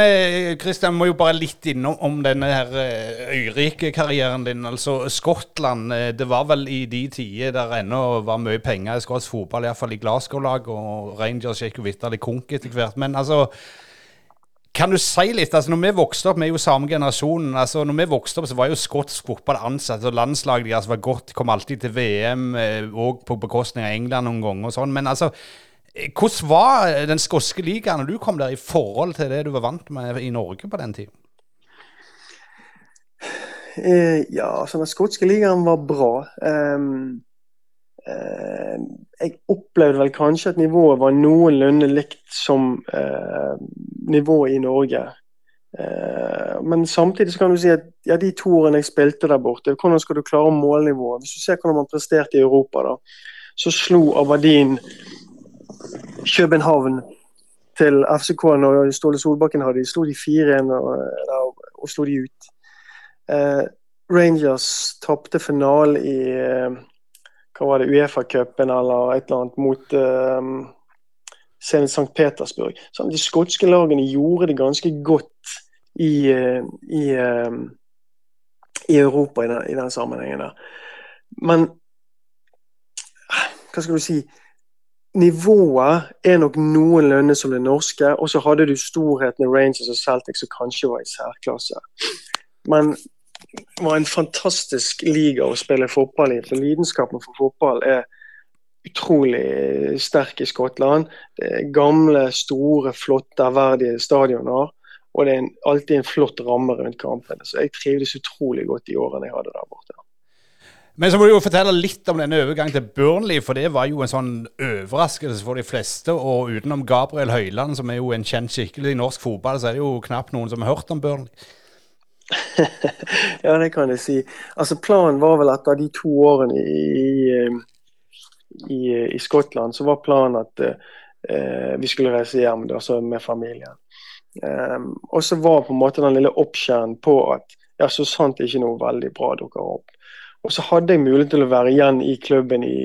C: Christian, må jo bare litt innom om denne her eh, øyrike-karrieren din. Altså Skottland, eh, det var vel i de tider der ennå var mye penger i skotsk fotball, iallfall i Glasgow-lag, og Rangers gikk jo vitterlig konk etter hvert. Men altså kan du si litt, altså når vi vokste opp, vi er jo samme generasjon. altså når vi vokste opp, så var jo skotsk fotball ansatt. og Landslaget deres var godt, kom alltid til VM, òg på bekostning av England noen ganger. og sånn, Men altså, hvordan var den skotske ligaen når du kom der, i forhold til det du var vant med i Norge på den tiden?
D: Eh, ja, altså den skotske ligaen var bra. Um, uh, jeg opplevde vel kanskje at nivået var noenlunde likt som uh, nivået i Norge. Uh, men samtidig så kan du si at ja, de to årene jeg spilte der borte, hvordan skal du klare målnivået? Hvis du ser hvordan man presterte i Europa, da, så slo Aberdeen København til FCK når Ståle Solbakken hadde de, slo de 4-1 og, og, slo de ut. Eh, Rangers tapte finalen i eh, hva var det, Uefa-cupen eller et eller annet mot eh, St. Petersburg. Så de skotske lagene gjorde det ganske godt i, eh, i, eh, i Europa i den, i den sammenhengen. der. Men hva skal du si nivået er nok noenlunde som det norske, og så hadde du storheten i Rangers og Celtic som kanskje var i særklasse. Men det var en fantastisk liga å spille fotball i, for lidenskapen for fotball er utrolig sterk i Skottland. Det er gamle, store, flotte, ærverdige stadioner. Og det er en, alltid en flott ramme rundt kampene. Så jeg trivdes utrolig godt de årene jeg hadde der borte.
C: Men så må du jo fortelle litt om denne overgangen til Burnley, for det var jo en sånn overraskelse for de fleste. Og utenom Gabriel Høyland, som er jo en kjent skikkelig i norsk fotball, så er det jo knapt noen som har hørt om Burnley.
D: ja, det kan jeg si. Altså Planen var vel etter de to årene i, i, i Skottland, så var planen at uh, vi skulle reise hjem altså med familien. Um, og så var på en måte den lille oppskjæren på at ja, så sant ikke noe veldig bra dukker opp og så hadde jeg mulighet til å være igjen i klubben i,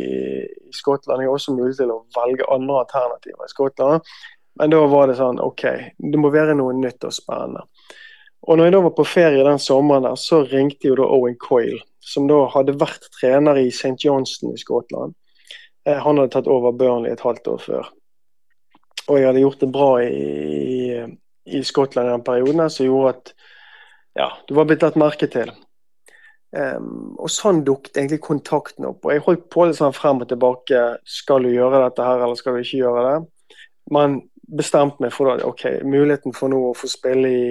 D: i Skottland. Jeg har også mulighet til å velge andre alternativer i Skottland. Men da var det sånn OK, det må være noe nytt og spennende. Og når jeg da var på ferie den sommeren, der, så ringte jo da Owen Coyle, som da hadde vært trener i St. Johnston i Skottland. Eh, han hadde tatt over Burnley et halvt år før. Og jeg hadde gjort det bra i, i Skottland i den perioden, som gjorde at ja, du var blitt lagt merke til. Um, og sånn dukket egentlig kontakten opp. Og jeg holdt på litt sånn frem og tilbake. Skal du gjøre dette her, eller skal du ikke gjøre det? Men bestemte meg for at ok, muligheten for nå å få spille i,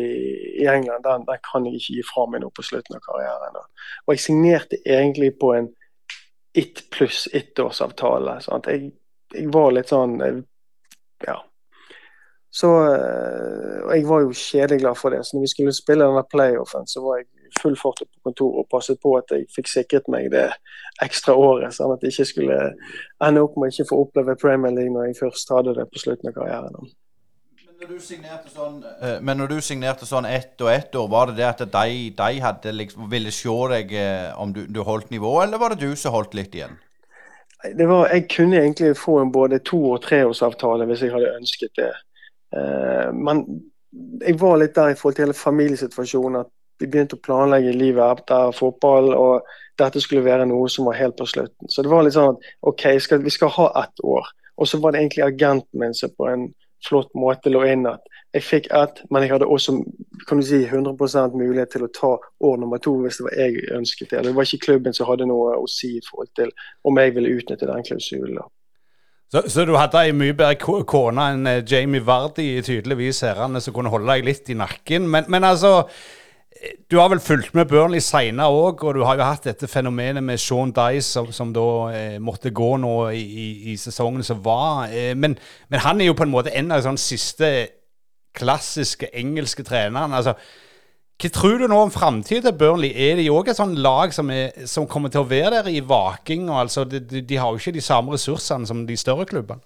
D: i England, den, den, kan jeg ikke gi fra meg nå på slutten av karrieren. Og jeg signerte egentlig på en ett pluss ettårsavtale. Jeg, jeg var litt sånn Ja. Så eh, og Jeg var jo kjedelig glad for det. Så når vi skulle spille denne playoffen, så var jeg full fart på kontoret og passet på at jeg fikk sikret meg det ekstra året, sånn at jeg ikke skulle ende opp med å ikke få oppleve Premier League når jeg først hadde det på slutten av karrieren.
B: Men når du signerte sånn, eh, men når du signerte sånn ett og ett år, var det det at de, de hadde liksom, ville se deg eh, om du, du holdt nivået, eller var det du som holdt litt igjen?
D: Det var, jeg kunne egentlig få en både to- og treårsavtale hvis jeg hadde ønsket det. Uh, men jeg var litt der i forhold til hele familiesituasjonen. at vi begynte å planlegge livet etter fotball, og dette skulle være noe som var helt på slutten. Så det var litt sånn at OK, skal, vi skal ha ett år. Og så var det egentlig agenten min som på en flott måte lå inn at jeg fikk ett, men jeg hadde også kan du si, 100 mulighet til å ta år nummer to hvis det var jeg ønsket det. Det var ikke klubben som hadde noe å si i forhold til om jeg ville utnytte den klausulen.
C: Så, så, du hadde ei mye bedre kone enn eh, Jamie Vardy, tydeligvis, herrene, som kunne holde deg litt i nakken. Men, men altså du har vel fulgt med Burnley seinere òg, og du har jo hatt dette fenomenet med Sean Dice, som, som da eh, måtte gå nå i, i, sesongen som var. Eh, men, men, han er jo på en måte en av de sånn siste klassiske engelske trenerne. altså hva tror du nå om framtida til Burnley? Er de òg et sånt lag som, er, som, kommer til å være der i vaking? Altså, de, de, har jo ikke de samme ressursene som de større klubbene.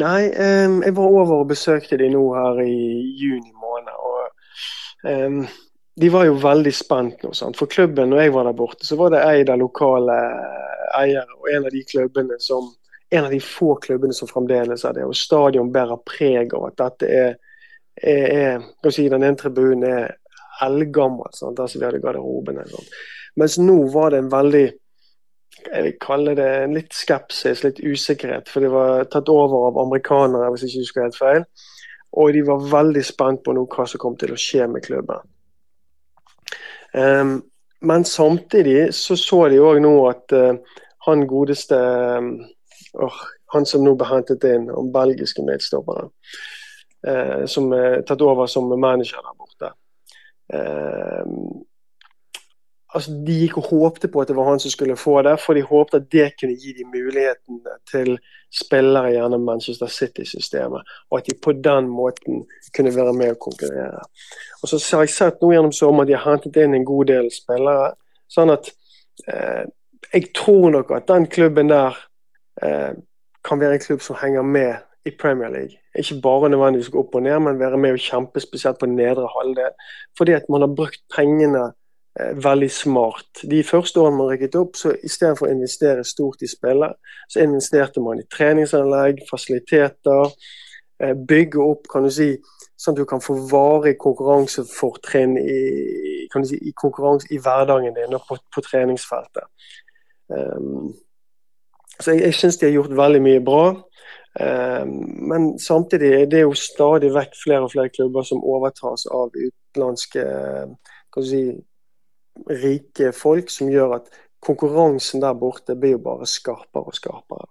D: Nei, um, jeg var over og besøkte de nå her i juni måned. Um, de var jo veldig spent nå. Sant? For klubben, når jeg var der borte, så var det eid av lokale eiere. Og en av de klubbene som en av de få klubbene som fremdeles er det. Og stadion bærer preg av at dette er, er, er si, Den ene tribunen er eldgammel, sant? der som vi hadde garderobene. Mens nå var det en veldig jeg vil kalle det en litt skepsis, litt usikkerhet. For det var tatt over av amerikanere, hvis jeg ikke husker helt feil. Og de var veldig spent på noe, hva som kom til å skje med klubben. Um, men samtidig så så de òg nå at uh, han godeste oh, Han som nå ble hentet inn, om belgiske medstoppere, uh, som er tatt over som manager der borte. Uh, altså, De gikk og håpte på at det var han som skulle få det, for de håpte at det kunne gi dem muligheten til spillere gjennom Manchester City-systemet, og at de på den måten kunne være med og konkurrere. Og så har jeg sett nå gjennom sommeren at de har hentet inn en god del spillere. sånn at eh, jeg tror nok at den klubben der eh, kan være en klubb som henger med i Premier League. Ikke bare nødvendigvis gå opp og ned, men være med og kjempe spesielt på nedre halvdel. Fordi at man har brukt pengene veldig smart. De første årene man rykket opp, så istedenfor å investere stort i spillet, så investerte man i treningsanlegg, fasiliteter, eh, bygge opp kan du si, sånn at du kan få varig konkurransefortrinn i, si, i, konkurranse i hverdagen din og på, på treningsfeltet. Um, så jeg, jeg syns de har gjort veldig mye bra. Um, men samtidig er det jo stadig vekk flere og flere klubber som overtas av utenlandske kan du si, rike folk som gjør at konkurransen der borte blir jo bare skarpere og skarpere.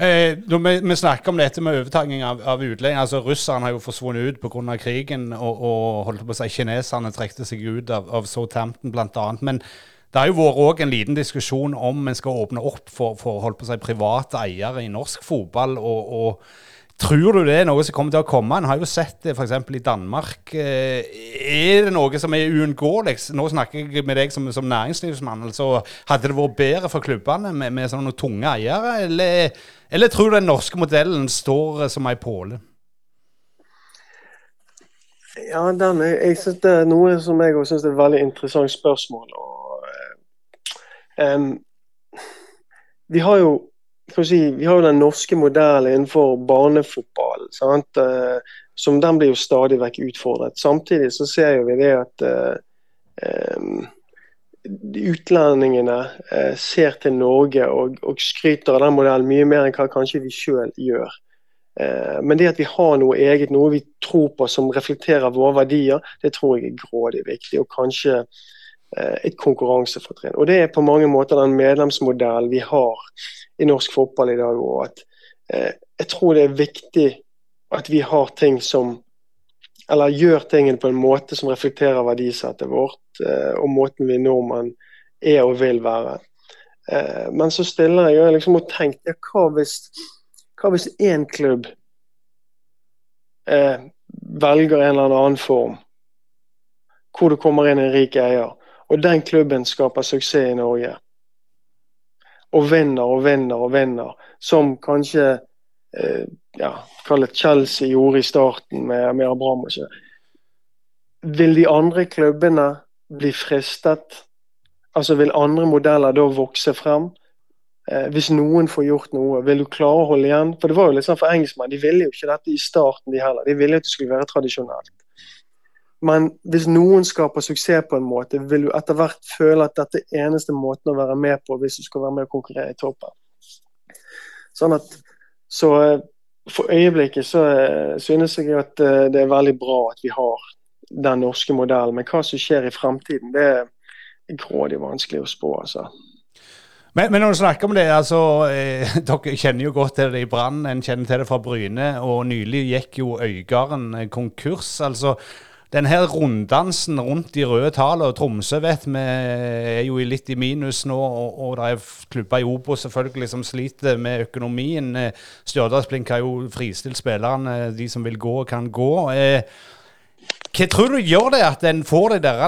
C: Eh, vi, vi, snakker om dette med overtaking av, av utlendinger. Altså, russerne har jo forsvunnet ut pga. krigen, og, og holdt på å si, kineserne trekte seg ut av, av Southampton bl.a. Men det har jo vært òg en liten diskusjon om en skal åpne opp for, for holdt på å si, private eiere i norsk fotball. og, og Tror du det er noe som kommer til å komme? En har jo sett det f.eks. i Danmark. Eh, er det noe som er uunngåelig? Nå snakker jeg med deg som, som næringslivsmann. altså Hadde det vært bedre for klubbene med, med sånne tunge eiere, eller, eller, tror du den norske modellen står som ei påle?
D: Ja, den, jeg synes det er noe som jeg syns er et veldig interessant spørsmål. Og, um, vi har jo si, vi har jo den norske modellen innenfor barnefotball. Sant? Eh, som Den blir jo stadig vekk utfordret. Samtidig så ser vi det at uh, utlendingene ser til Norge og, og, skryter av den modellen mye mer enn hva kanskje vi sjøl gjør. Men det at vi har noe eget, noe vi tror på som reflekterer våre verdier, det tror jeg er grådig viktig. Og kanskje et konkurransefortrinn. Og det er på mange måter den medlemsmodellen vi har i norsk fotball i dag. Og at eh, jeg tror det er viktig at vi har ting som Eller gjør tingene på en måte som reflekterer verdisettet vårt, og måten vi nordmenn er og vil være. Men så stiller jeg liksom og tenker ja, hva hvis hva én klubb eh, velger en eller annen form hvor det kommer inn en rik eier, og den klubben skaper suksess i Norge? Og vinner og vinner og vinner, som kanskje eh, ja, Chelsea gjorde i starten med, med Abramovic. Vil de andre klubbene bli fristet? Altså Vil andre modeller da vokse frem? Eh, hvis noen får gjort noe, vil du klare å holde igjen? For det var jo litt sånn for engelskmenn, de ville jo ikke dette i starten, de heller. De ville at det skulle være tradisjonelt. Men hvis noen skaper suksess på en måte, vil du etter hvert føle at dette er eneste måten å være med på hvis du skal være med og konkurrere i toppen. Sånn at, så eh, for øyeblikket så eh, synes jeg at det er veldig bra at vi har den norske modellen. Men hva som skjer i fremtiden, det er grådig vanskelig å spå. altså.
C: Men, men, når du snakker om det, altså eh, Dere kjenner jo godt til det i Brann, en kjenner til det fra Bryne. Og nylig gikk jo Øygarden eh, konkurs. altså den her runddansen rundt de røde tallene, Tromsø vet vi er jo litt i minus nå, og, og det er klubber i Obo selvfølgelig som sliter med økonomien. Eh, Stjørdalsblink har jo fristilt spillerne, de som vil gå, kan gå. Eh, hva tror du gjør det at en får det der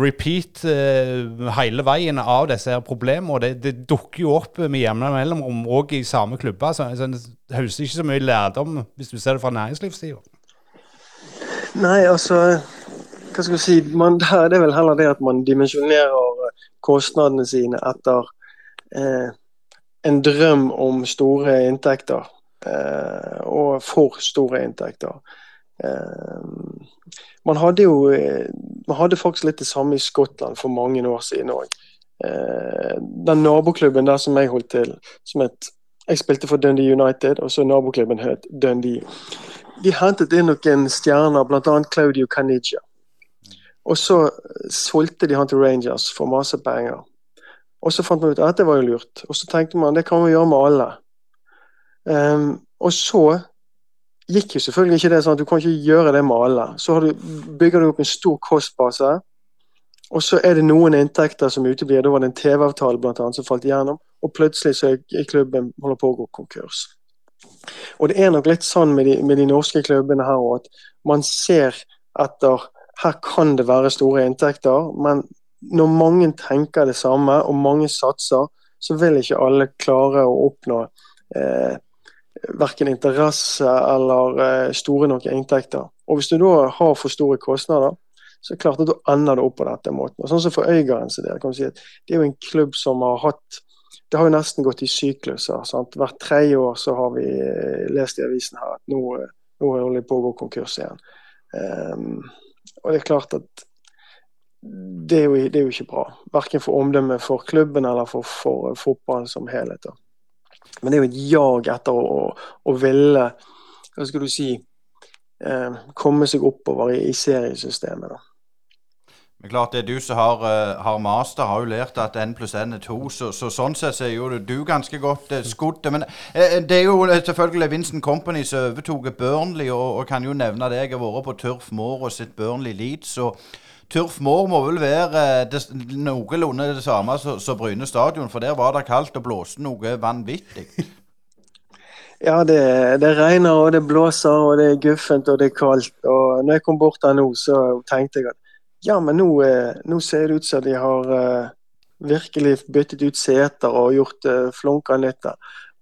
C: repeat hele veien av disse her problemene? Det, det dukker jo opp med jevne mellomrom òg i samme klubber. Så, en høres ikke så mye lærdom hvis du ser det fra næringslivssida.
D: Nei, altså Hva skal vi si man, Det er vel heller det at man dimensjonerer kostnadene sine etter eh, en drøm om store inntekter. Eh, og for store inntekter. Eh, man hadde jo eh, man hadde faktisk litt det samme i Skottland for mange år siden òg. Eh, den naboklubben der som jeg holdt til, som het Jeg spilte for Dundee United, og så naboklubben het Dundee. De hentet inn noen stjerner, bl.a. Claudio Caniggia. Og så solgte de han til Rangers for masse penger. Og så fant man ut at det var jo lurt. Og så tenkte man det kan vi gjøre med alle. Um, og så gikk jo selvfølgelig ikke det sånn at du kan ikke gjøre det med alle. Så du, bygger du opp en stor kostbase, og så er det noen inntekter som uteblir. Da var det en TV-avtale blant annet som falt igjennom, og plutselig så er klubben holder på å gå konkurs. Og det er nok litt sånn med de, med de norske klubbene her òg, at man ser etter her kan det være store inntekter, men når mange tenker det samme, og mange satser, så vil ikke alle klare å oppnå eh, verken interesse eller eh, store nok inntekter. Og Hvis du da har for store kostnader, så er det klart at da ender det opp på dette måten. Og sånn som for Øygarden del, kan du si at det er jo en klubb som har hatt Det har jo nesten gått i sykluser. sant? Hvert tredje år så har vi eh, lest i avisen her at nå, eh, nå holder de på å gå konkurs igjen. Um, og det er klart at det er, jo, det er jo ikke bra. Verken for omdømmet for klubben eller for, for fotballen som helhet. da. Men det er jo et jag etter å, å ville Hva skal du si eh, Komme seg oppover i, i seriesystemet. da.
B: Men klart det er du som har, uh, har, master, har jo lært at n pluss n er to. Så, så, sånn sett så er jo du ganske godt uh, skodd. Men uh, det er jo selvfølgelig Vincent Company som overtok Burnley, og, og, kan jo nevne det. Jeg har vært på Turf Moor og sett Burnley Leeds. og Turf Moor må vel være eh, det, noenlunde det samme som Bryne stadion, for der var det kaldt og blåste noe vanvittig.
D: Ja, det, det, regner og det blåser og det er guffent og det er kaldt. Og når jeg kom bort der nå, så tenkte jeg at ja, men nå, eh, nå ser det ut som de har uh, virkelig byttet ut seter og gjort uh, flunka nytt.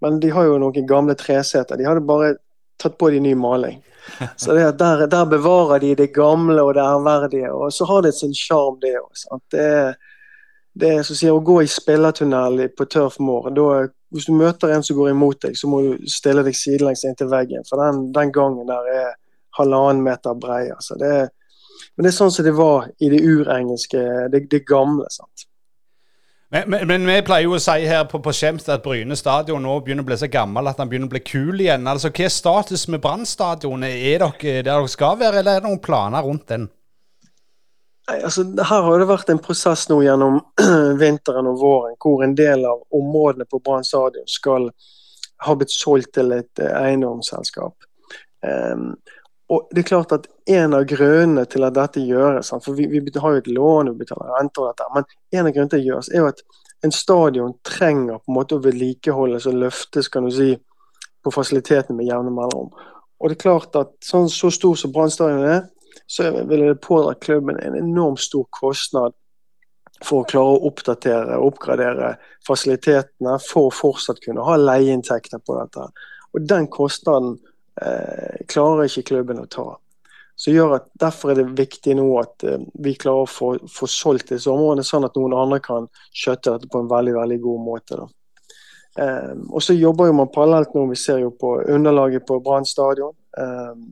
D: Men de har jo noen gamle treseter. De hadde bare tatt på de ny maling. Så det, der, der, bevarer de det gamle og det ærverdige. Og så har det sin sjarm, det òg. Det, det er som sier, å gå i spillertunnel på tørr mår Hvis du møter en som går imot deg, så må du stille deg sidelengs inntil veggen. For den, den, gangen der er halvannen meter brei. Altså. Det, men det er sånn som det var i det urengelske, det, det gamle. sant?
C: Men, men, men, vi pleier jo å si her på, på Skjemt at Bryne stadion nå begynner å bli så gammel at han begynner å bli kul igjen. Altså, Hva er status med Brann stadion? Er dere der dere skal være, eller er det noen planer rundt den?
D: Nei, altså, her har det vært en prosess nå gjennom vinteren og våren hvor en del av områdene på Brann stadion skal ha blitt solgt til et eh, eiendomsselskap. Um, og det er klart at En av grunnene til at dette gjøres, for vi, vi har jo et lån, vi betaler renter, og dette, men en av grunnene til at det gjøres, er jo at en stadion trenger på en måte å vedlikeholdes og løftes kan du si, på fasilitetene med jevne mellomrom. Og det er klart at sånn, Så stor som Brann stadion er, så vil det pådra klubben en enormt stor kostnad for å klare å oppdatere og oppgradere fasilitetene for å fortsatt kunne ha leieinntekter på dette. Og Den kostnaden klarer ikke klubben å ta. Så gjør at Derfor er det viktig nå at eh, vi klarer å få, få, solgt disse områdene, sånn at noen andre kan skjøtte dette på en veldig veldig god måte. Eh, og så jobber jo man parallelt nå, vi ser jo på underlaget på Brann stadion. Eh,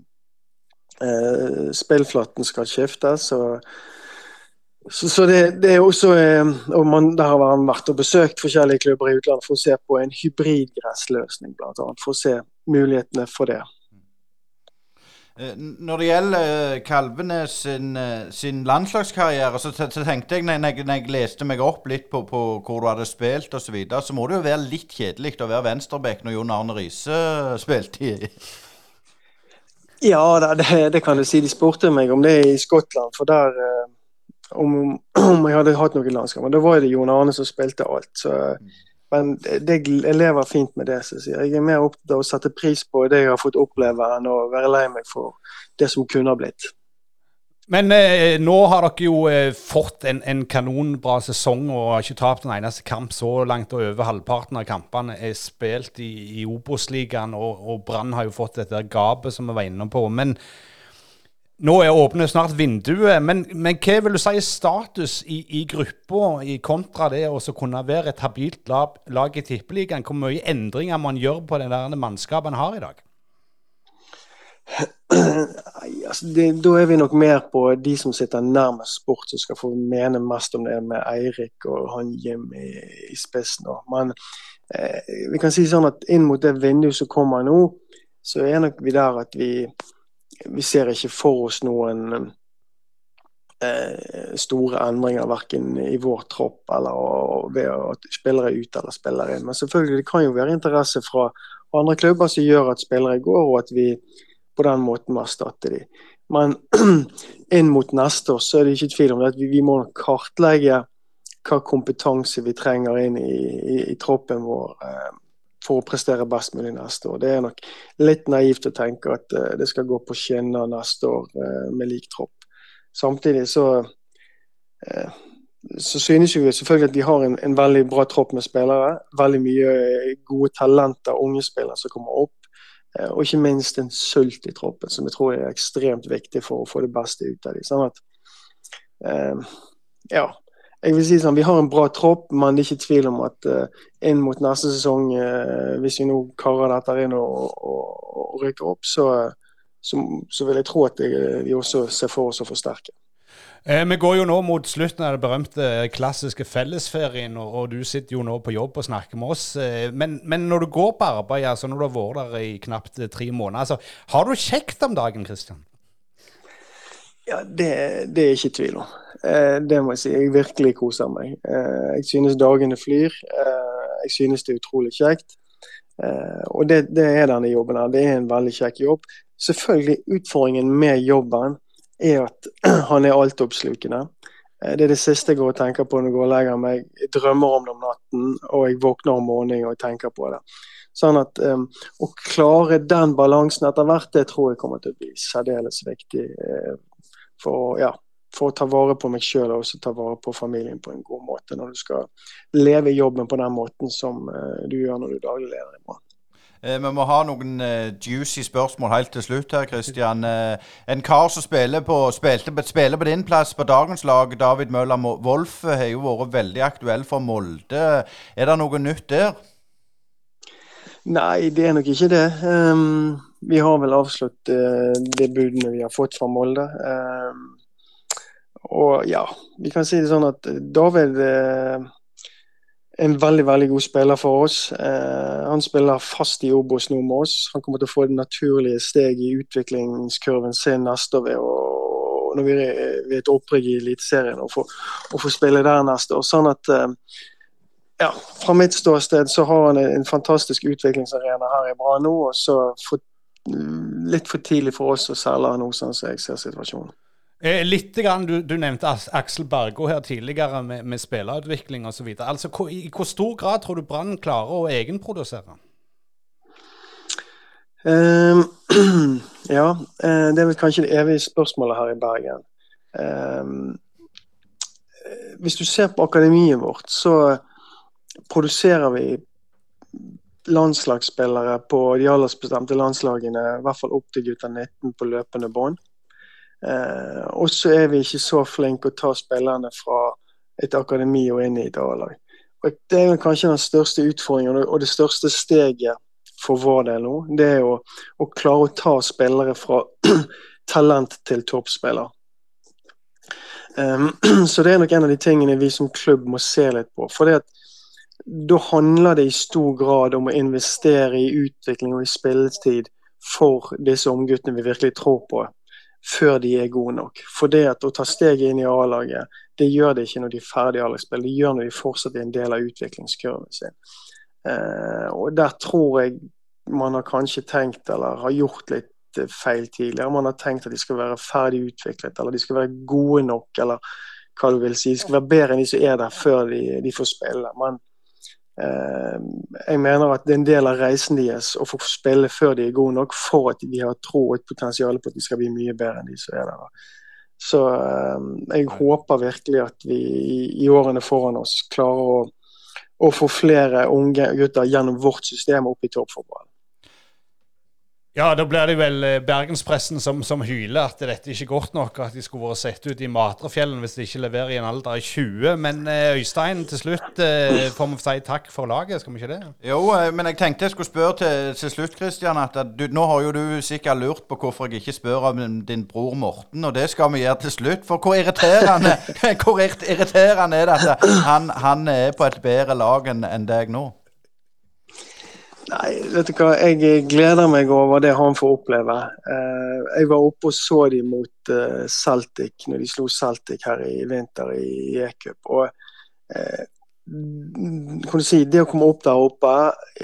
D: eh spillflaten skal skiftes. så, så det, det, er også eh, og man, Der har man vært og besøkt forskjellige klubber i utlandet for å se på en hybridgressløsning, bl.a. For å se mulighetene for det.
B: Eh, når det gjelder kalvene Kalvenes sin, sin landslagskarriere, så, tenkte jeg når jeg, når jeg, leste meg opp litt på, på hvor du hadde spilt osv., så, videre, så må det jo være litt kjedelig å være venstreback når Jon Arne Riise spilte i
D: Ja, det, det, kan du si. De spurte meg om det i Skottland, for der om, om, jeg hadde hatt noen landskamper. Da var det Jon Arne som spilte alt. Så, men det, jeg lever fint med det. Jeg, jeg er mer opptatt av å sette pris på det jeg har fått oppleve, enn å være lei meg for det som kunne ha blitt.
C: Men eh, nå har dere jo eh, fått en, en, kanonbra sesong og har ikke tapt en eneste kamp så langt. Og over halvparten av kampene er spilt i, i Obos-ligaen, og, og Brann har jo fått dette gapet som vi var inne på. Men nå er åpne snart vinduet, men, men, hva vil du si er status i, i gruppa kontra det å kunne være et habilt lag, lag i Tippeligaen? Hvor mye endringer man gjør på den der mannskapet en har i dag?
D: Altså, det, da er vi nok mer på de som sitter nærmest sport, som skal få mene mest om det, med Eirik og han Jim i, i spissen. Men eh, vi kan si sånn at inn mot det vinduet som kommer nå, så er nok vi der at vi vi ser ikke for oss noen eh, store endringer verken i vår tropp eller ved at spillere er ute eller spiller inn. Men selvfølgelig det kan jo være interesse fra andre klubber som gjør at spillere går, og at vi på den måten må erstatte dem. Men inn mot neste år så er det ikke tvil om det at vi, vi må kartlegge hva kompetanse vi trenger inn i, i, i troppen vår. Eh, for å prestere best mulig neste år. Det er nok litt naivt å tenke at uh, det skal gå på skinner neste år uh, med lik tropp. Samtidig så, uh, så synes vi selvfølgelig at vi har en, en, veldig bra tropp med spillere. Veldig mye gode talenter, unge spillere som kommer opp. Og ikke minst en sult i troppen, som jeg tror er ekstremt viktig for å få det beste ut av dem. Sånn at, ja, jeg vil si sånn, Vi har en bra tropp, men det er ikke tvil om at uh, inn mot neste sesong, uh, hvis vi nå karer dette inn og, og, og rykker opp, så, så, så, vil jeg tro at vi også ser for oss å forsterke.
C: Eh, vi går jo nå mot slutten av det berømte klassiske fellesferien, og, og, du sitter jo nå på jobb og snakker med oss. Eh, men, men, når du går på arbeid, altså når du har vært der i knapt tre måneder, altså, har du kjekt om dagen, Kristian?
D: Ja, det, det er ikke tvil om. Eh, det må jeg si. Jeg virkelig koser meg. Eh, jeg synes dagene flyr. Eh, jeg synes det er utrolig kjekt. Og det, det er denne jobben her. Det er en veldig kjekk jobb. Selvfølgelig utfordringen med jobben er at han er altoppslukende. Det er det siste jeg går og tenker på når jeg går og legger meg. Jeg drømmer om det om natten, og jeg våkner om morgenen og tenker på det. Sånn at um, Å klare den balansen etter hvert, det tror jeg kommer til å bli særdeles viktig. Uh, for ja, for å ta vare på meg sjøl og også ta vare på familien på en god måte. Når du skal leve jobben på den måten som uh, du gjør når du daglig leder i Brann.
B: Eh, vi må ha noen uh, juicy spørsmål helt til slutt her, Kristian. En kar som spiller på, spilte, spiller på din plass på dagens lag, David Møller Wolf, har jo vært veldig aktuell for Molde. Er det noe nytt der?
D: Nei, det er nok ikke det. Um, vi har vel avslått uh, de budene vi har fått fra Molde. Um, og ja, vi kan si det sånn at David eh, en veldig veldig god spiller for oss. Eh, han spiller fast i Obos nå med oss. Han kommer til å få det naturlige steg i utviklingskurven sin neste år ved å når vi er ved et opprykk i Eliteserien og får spille der neste år. Sånn at eh, ja, fra mitt ståsted så har han en fantastisk utviklingsarena her i Brann nå. og så for, litt for tidlig for oss å selge nå, sånn som jeg ser situasjonen.
C: Eh, litt grann, du, du, nevnte Aksel Bergo her tidligere med, med spillerutvikling osv. Altså, I hvor stor grad tror du Brann klarer å egenprodusere?
D: Um, ja, eh, det er vel kanskje det evige spørsmålet her i Bergen. Um, hvis du ser på akademiet vårt, så produserer vi landslagsspillere på de aldersbestemte landslagene, i hvert fall opp til gutter 19 på løpende bånd. Eh, og så er vi ikke så flinke å ta spillerne fra et akademi og inn i et A-lag. Det er kanskje den største utfordringen og det største steget for vår del nå. Det er å, å klare å ta spillere fra talent til toppspiller. Um, så det er nok en av de tingene vi som klubb må se litt på. For det at da handler det i stor grad om å investere i utvikling og i spilletid for disse ungguttene vi virkelig tror på før de er gode nok. For det at å ta steget inn i A-laget, det gjør det ikke når de er ferdig i A-lagsspill. Det gjør når de fortsatt er en del av utviklingskurven sin. Eh, og der tror jeg man har kanskje tenkt, eller har gjort litt eh, feil tidligere. Man har tenkt at de skal være ferdig utviklet, eller de skal være gode nok, eller hva du vil si. De skal være bedre enn de som er der før de, de får spille. Men jeg mener at det er en del av reisen deres å få spille før de er gode nok for at de har tro og et potensial på at de skal bli mye bedre enn de som er der. Så eh, jeg håper virkelig at vi i årene foran oss klarer å, å få flere unge gutter gjennom vårt system opp i toppfotballen.
C: Ja, da blir det vel eh, bergenspressen som, som, hyler at dette ikke er godt nok, at de skulle vært sett ut i Matrefjellen hvis de ikke leverer i en alder av 20. Men eh, Øystein, til slutt eh, får vi si takk for laget, skal vi ikke det?
B: Jo, men jeg tenkte jeg skulle spørre til, til slutt, Kristian. at du, Nå har jo du sikkert lurt på hvorfor jeg ikke spør om din bror Morten, og det skal vi gjøre til slutt. For hvor irriterende, hvor irriterende er det at han, han er på et bedre lag enn en deg nå?
D: Nei, vet du hva. Jeg gleder meg over det han får oppleve. Eh, jeg var oppe og så dem mot eh, Celtic når de slo Celtic her i vinter i E-cup. Og eh, kan du si, det å komme opp der oppe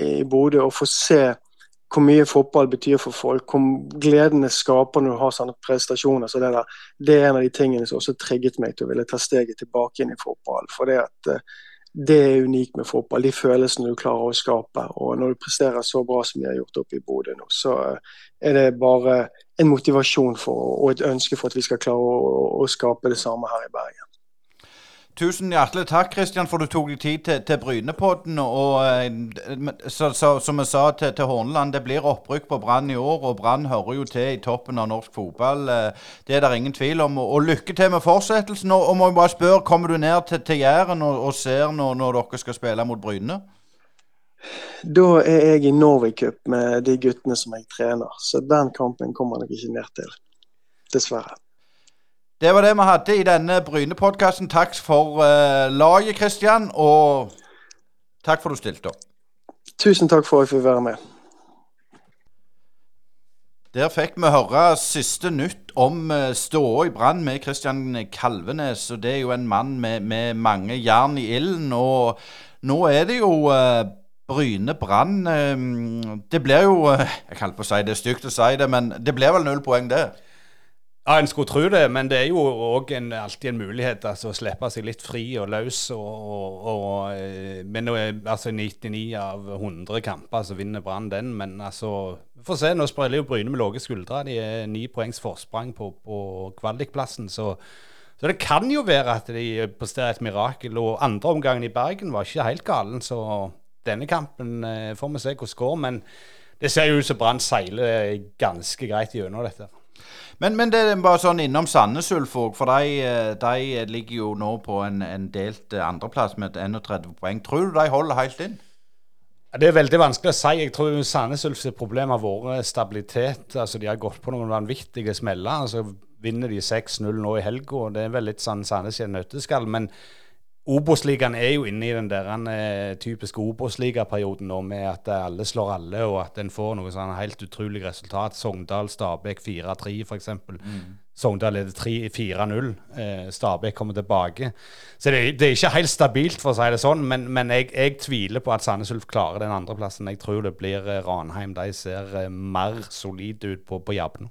D: i Bodø og få se hvor mye fotball betyr for folk, hvor gleden det skaper når du har sånne prestasjoner så det, der, det er en av de tingene som også trigget meg til å ville ta steget tilbake inn i fotball. For det at det er unikt med fotball. De følelsene du klarer å skape. Og når du presterer så bra som de har gjort oppe i Bodø nå, så er det bare en motivasjon for, og et ønske for at vi skal klare å, å skape det samme her i Bergen.
B: Tusen hjertelig takk, Kristian, for du tok deg tid til, til Brynepodden. Og eh, så, så, som vi sa til, til Horneland, det blir opprykk på Brann i år. Og Brann hører jo til i toppen av norsk fotball. Eh, det er det ingen tvil om. Og, lykke til med fortsettelsen. Og, og må jeg bare spørre, kommer du ned til, til Jæren og, og, ser når, når dere skal spille mot Bryne?
D: Da er jeg i Norway Cup med de guttene som jeg trener. Så den kampen kommer jeg ikke ned til. Dessverre.
B: Det var det vi hadde i denne Bryne-podkasten. Takk for uh, laget, Kristian. Og takk for du stilte opp.
D: Tusen takk for at jeg fikk være med.
B: Der fikk vi høre siste nytt om uh, ståa i Brann med Kristian Kalvenes. Og det er jo en mann med, med mange jern i ilden. Og nå er det jo uh, Bryne-Brann Det blir jo Jeg på å si det er stygt å si det, men det blir vel null poeng, det?
C: Ja, En skulle tro det, men det er jo òg alltid en mulighet altså, å slippe seg litt fri og løs. Og, og, eh, men altså 99 av 100 kamper så vinner Brann den. Men altså, vi får se. Nå spiller jo Bryne med lave skuldre. De er ni poengs forsprang på, på kvalikplassen. Så, så, det kan jo være at de presterer et mirakel. Og andre omgangen i Bergen var ikke helt galen, så denne kampen eh, får vi se hvordan går. Men det ser jo ut som Brann seiler ganske greit gjennom dette.
B: Men, men, det er bare sånn innom Sandnes Ulf for de, eh, de, ligger jo nå på en, en delt eh, andreplass med 31 poeng. Tror du de holder helt inn?
C: Det er veldig vanskelig å si. Jeg tror Sandnes Ulfs problem har vært stabilitet. Altså, de har gått på noen vanvittige smeller. Altså, vinner de 6-0 nå i helga. Det er vel litt sånn Sandnes i en nøtteskall. Men Obos-ligaen er jo inne i den der uh, typiske Obos-ligaperioden nå, med at alle slår alle, og at en får noe sånn helt utrolig resultat. Sogndal, Stabæk 4-3 f.eks. Mm. Sogndal leder 4-0. Eh, Stabæk kommer tilbake. Så det, det, er ikke helt stabilt, for å si det sånn, men, men jeg, jeg, tviler på at Sandnes Ulf klarer den andreplassen. Jeg tror det blir eh, Ranheim. De ser eh, mer solide ut på, på.
B: Eh,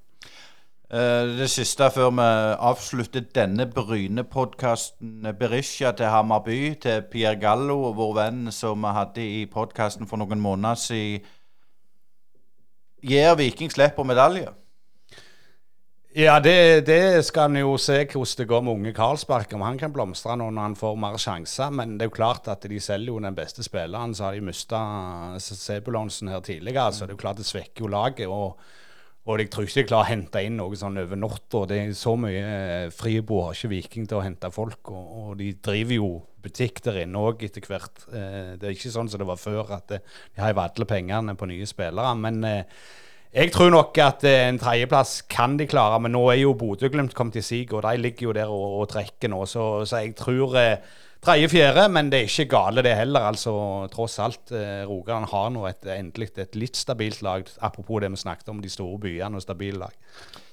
B: det siste før vi avslutter denne Bryne-podkasten. Berisha til Hammarby, til Pierre Gallo, vår venn som vi hadde i podkasten for noen måneder siden. Gir Viking slipp på medalje?
C: Ja, det, det skal en jo se hvordan det går med unge Karlsberg. Om han kan blomstre nå når han får mer sjanser. Men det er jo klart at de selger jo den beste spilleren. Så har de mista Sebulonsen her tidligere. Så det er jo klart det svekker jo laget. og og jeg tror ikke de klarer å hente inn noe sånn over natta. Så mye eh, Fribo har ikke Viking til å hente folk, og, og de driver jo butikk der inne òg etter hvert. Eh, det er ikke sånn som det var før, at eh, de har alle pengene på nye spillere. Men jeg tror nok at en tredjeplass kan de klare. Men nå er jo Bodø-Glimt kommet til sig, og de ligger jo der og, og trekker nå. Så, så jeg tror eh, tredje-fjerde, men det er ikke gale det heller. altså Tross alt. Eh, Rogaland har nå et, endelig et litt stabilt lag. Apropos det vi snakket om, de store byene og stabile lag.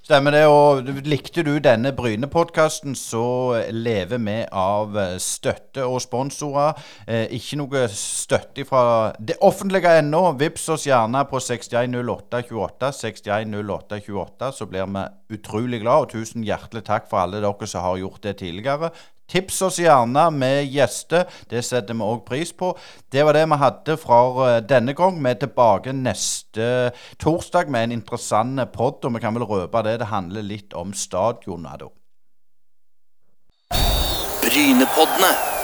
B: Stemmer det. og Likte du denne Bryne-podkasten, så lever vi av eh, støtte og sponsorer. Eh, ikke noe støtte fra det offentlige ennå. Vips oss gjerne på 610828. 610828, så blir vi utrolig glad. Og tusen hjertelig takk for alle dere som har gjort det tidligere. Tips oss gjerne med gjester. Det setter vi òg pris på. Det var det vi hadde fra eh, denne gang. Vi er tilbake neste torsdag med en interessant pod, og vi kan vel røpe det. Det handler litt om stadioner, da. Brynepoddene.